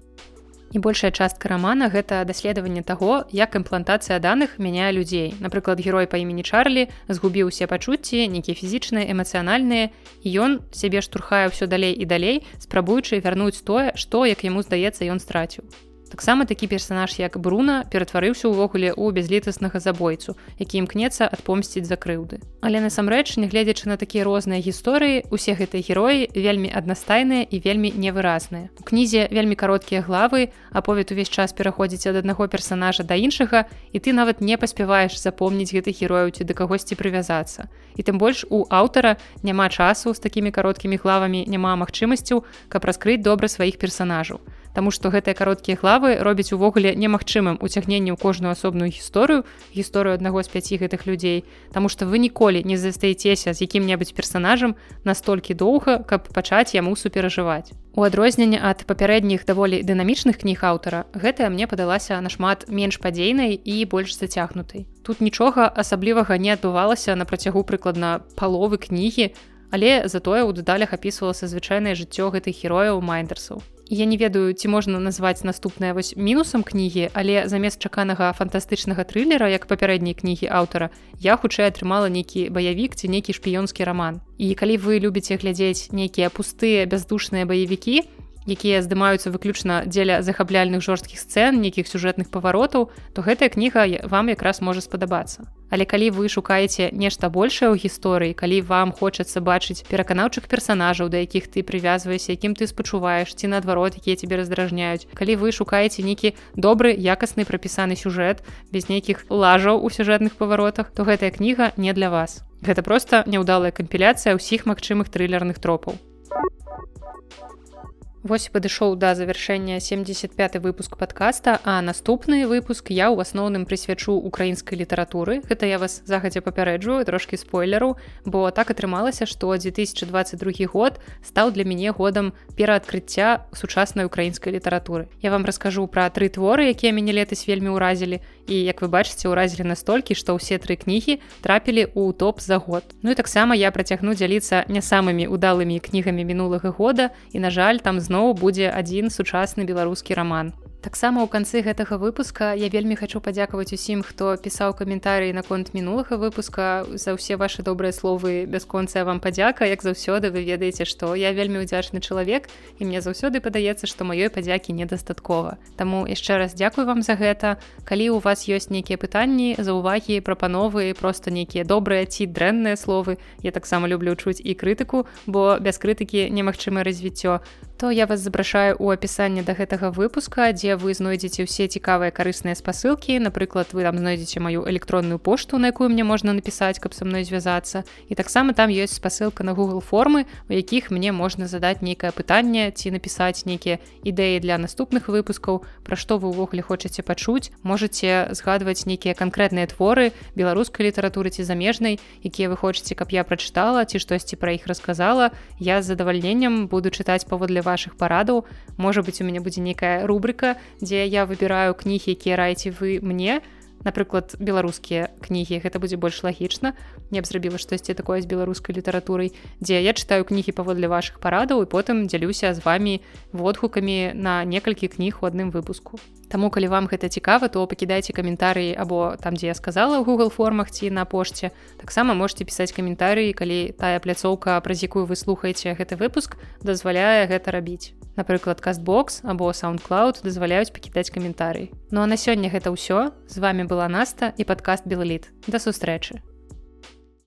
І большая частка рамана гэта даследаванне таго, як імплантацыя даных мяняе людзей. Напрыклад, герой па імені Чарлі згубіў усе пачуцці, нейкія фізічныя, эмацыянальныя, і ён сябе штурхае ўсё далей і далей, спрабуючы вярнуць тое, што, як яму здаецца, ён страціў. Таксама такі персанаж як бруна ператварыўся ўвогуле ў бязлітаснага забойцу які імкнецца адпомсціць за крыўды. Але насамрэч нягледзячы на такія розныя гісторыі усе гэтыя героі вельмі аднастайныя і вельмі невыразныя. У кнізе вельмі кароткія главы аповед увесь час пераходзіць ад аднаго персонажа да іншага і ты нават не паспяваеш запомніць гэтых герояў ці да кагосьці прывязацца. І тым больш у аўтара няма часу з такімі кароткімі главамі няма магчымасцяў каб раскрыць добра сваіх персонажаў Таму што гэтыя кароткія главы робяць увогуле немагчымым уцягненне ў кожную асобную гісторыю гісторыю аднаго з пяці гэтых людзей. Таму што вы ніколі не застаецеся з якім-небудзь персонажам настолькі доўга каб пачаць яму суперажываць. У адрозненне ад папярэдніх даволі дынамічных кніг аўтара гэтая мне падалася нашмат менш падзейнай і больш зацягнутай. Тут нічога асаблівага не адбывалася на працягу прыкладна паловы кнігі але затое ў дэталях апісвалася звычайнае жыццё гэтых герояў майндерсаў я не ведаю ці можна назваць наступная вось мінусам кнігі але замест чаканага фантастычнага трылера як папярэдняй кнігі аўтара я хутчэй атрымала нейкі баявік ці нейкі шпіёнскі раман. І калі вы любіце глядзець нейкія пустыя бяздушныя баевікі якія здымаюцца выключна дзеля захапляльных жорсткіх сцэн нейкіх сюжэтных паваротаў то гэтая кніга вам якраз можа спадабацца. Але калі вы шукаеце нешта большее ў гісторыі калі вам хочацца бачыць пераканаўчых персонажаў да якіх ты прывязваешся якім ты спачуваеш ці наадварот якія тебе раздражняюць калі вы шукаеце нейкі добры якасны прапісаны сюжэт без нейкіх лажаў у сюжэтных паваротах то гэтая кніга не для вас. Гэта просто няўдалая кампіляцыя ўсіх магчымых трылерных тропаў Вось падышоў да завяршэння 75 выпуск подкаста а наступны выпуск я ў асноўным прысвячу украінскай літаратуры. Гэта я вас загадзя папярэджваю трошки спойлеру бо так атрымалася што 2022 год стаў для мяне годам пераадкрыцця сучаснай украінскай літаратуры. Я вам раскажу пра тры творы якія мяне летась вельмі ўразілі і як вы бачыце ўразілі настолькі што ўсе тры кнігі трапілі ў топ за год. Ну і таксама я працягну дзяліцца не самымі удалымі кнігамі мінулага года і на жаль там зноў будзе адзін сучасны беларускі раман таксама ў канцы гэтага выпуска я вельмі хочу падзякаваць усім хто пісаў каментарыі наконт мінулага выпуска. За ўсе ваши добрыя словы бясконцая вам падзяка. Як заўсёды вы ведаеце што я вельмі ўдзячны чалавек і мне заўсёды падаецца што маёй падзякі недастаткова. Таму яшчэ раз дзякую вам за гэта. Калі у вас ёсць нейкія пытанні за увагі прапановы просто нейкія добрыя ці дрэнныя словы я таксама люблю чуць і крытыку бо без крытыкі немагчыма развіццё то я вас запрашаю у апісанні да гэтага выпуска дзе вы знойдзеце ўсе цікавыя карысныя спасылкі напрыклад вы там знойдзеце маю электронную пошту на якую мне можна напісаць каб са мной звязацца і таксама там ёсць спасылка на google формы у якіх мне можна задаць нейкае пытанне ці напісаць нейкія ідэі для наступных выпускаў пра што вы ўвогуле хочаце пачуць. Можете згадваць нейкія канкрэтныя творы беларускай літаратуры ці замежнай якія вы хочаце каб я прачытала ці штосьці пра іх расказала я з задавальненнем буду чытаць паводле ваших парадаў. Можа быть у мяне будзе нейкая рубрика дзе я выбіраю кнігі якія раеце вы мне. Напрыклад беларускія кнігі гэта будзе больш лагічна не б зрабіла штосьці такое з беларускай літаратурай дзе я чытаю кнігі паводле ваших парадаў і потым дзялюся з вами водгукамі на некалькі кніг у адным выпуску Таму калі вам гэта цікава то пакідайце каментарыі або там дзе я сказала ў google формах ці на пошце. Таксама можете пісаць каментарыі калі тая пляцоўка праз якую вы слухаеце гэты выпуск дазваляе гэта рабіць. Напрыклад кастбокс або soundcloud дазваляюць пакідаць каментарый Ну а на сёння гэта ўсё. З вами была наста і падкаст белліт да сустрэчы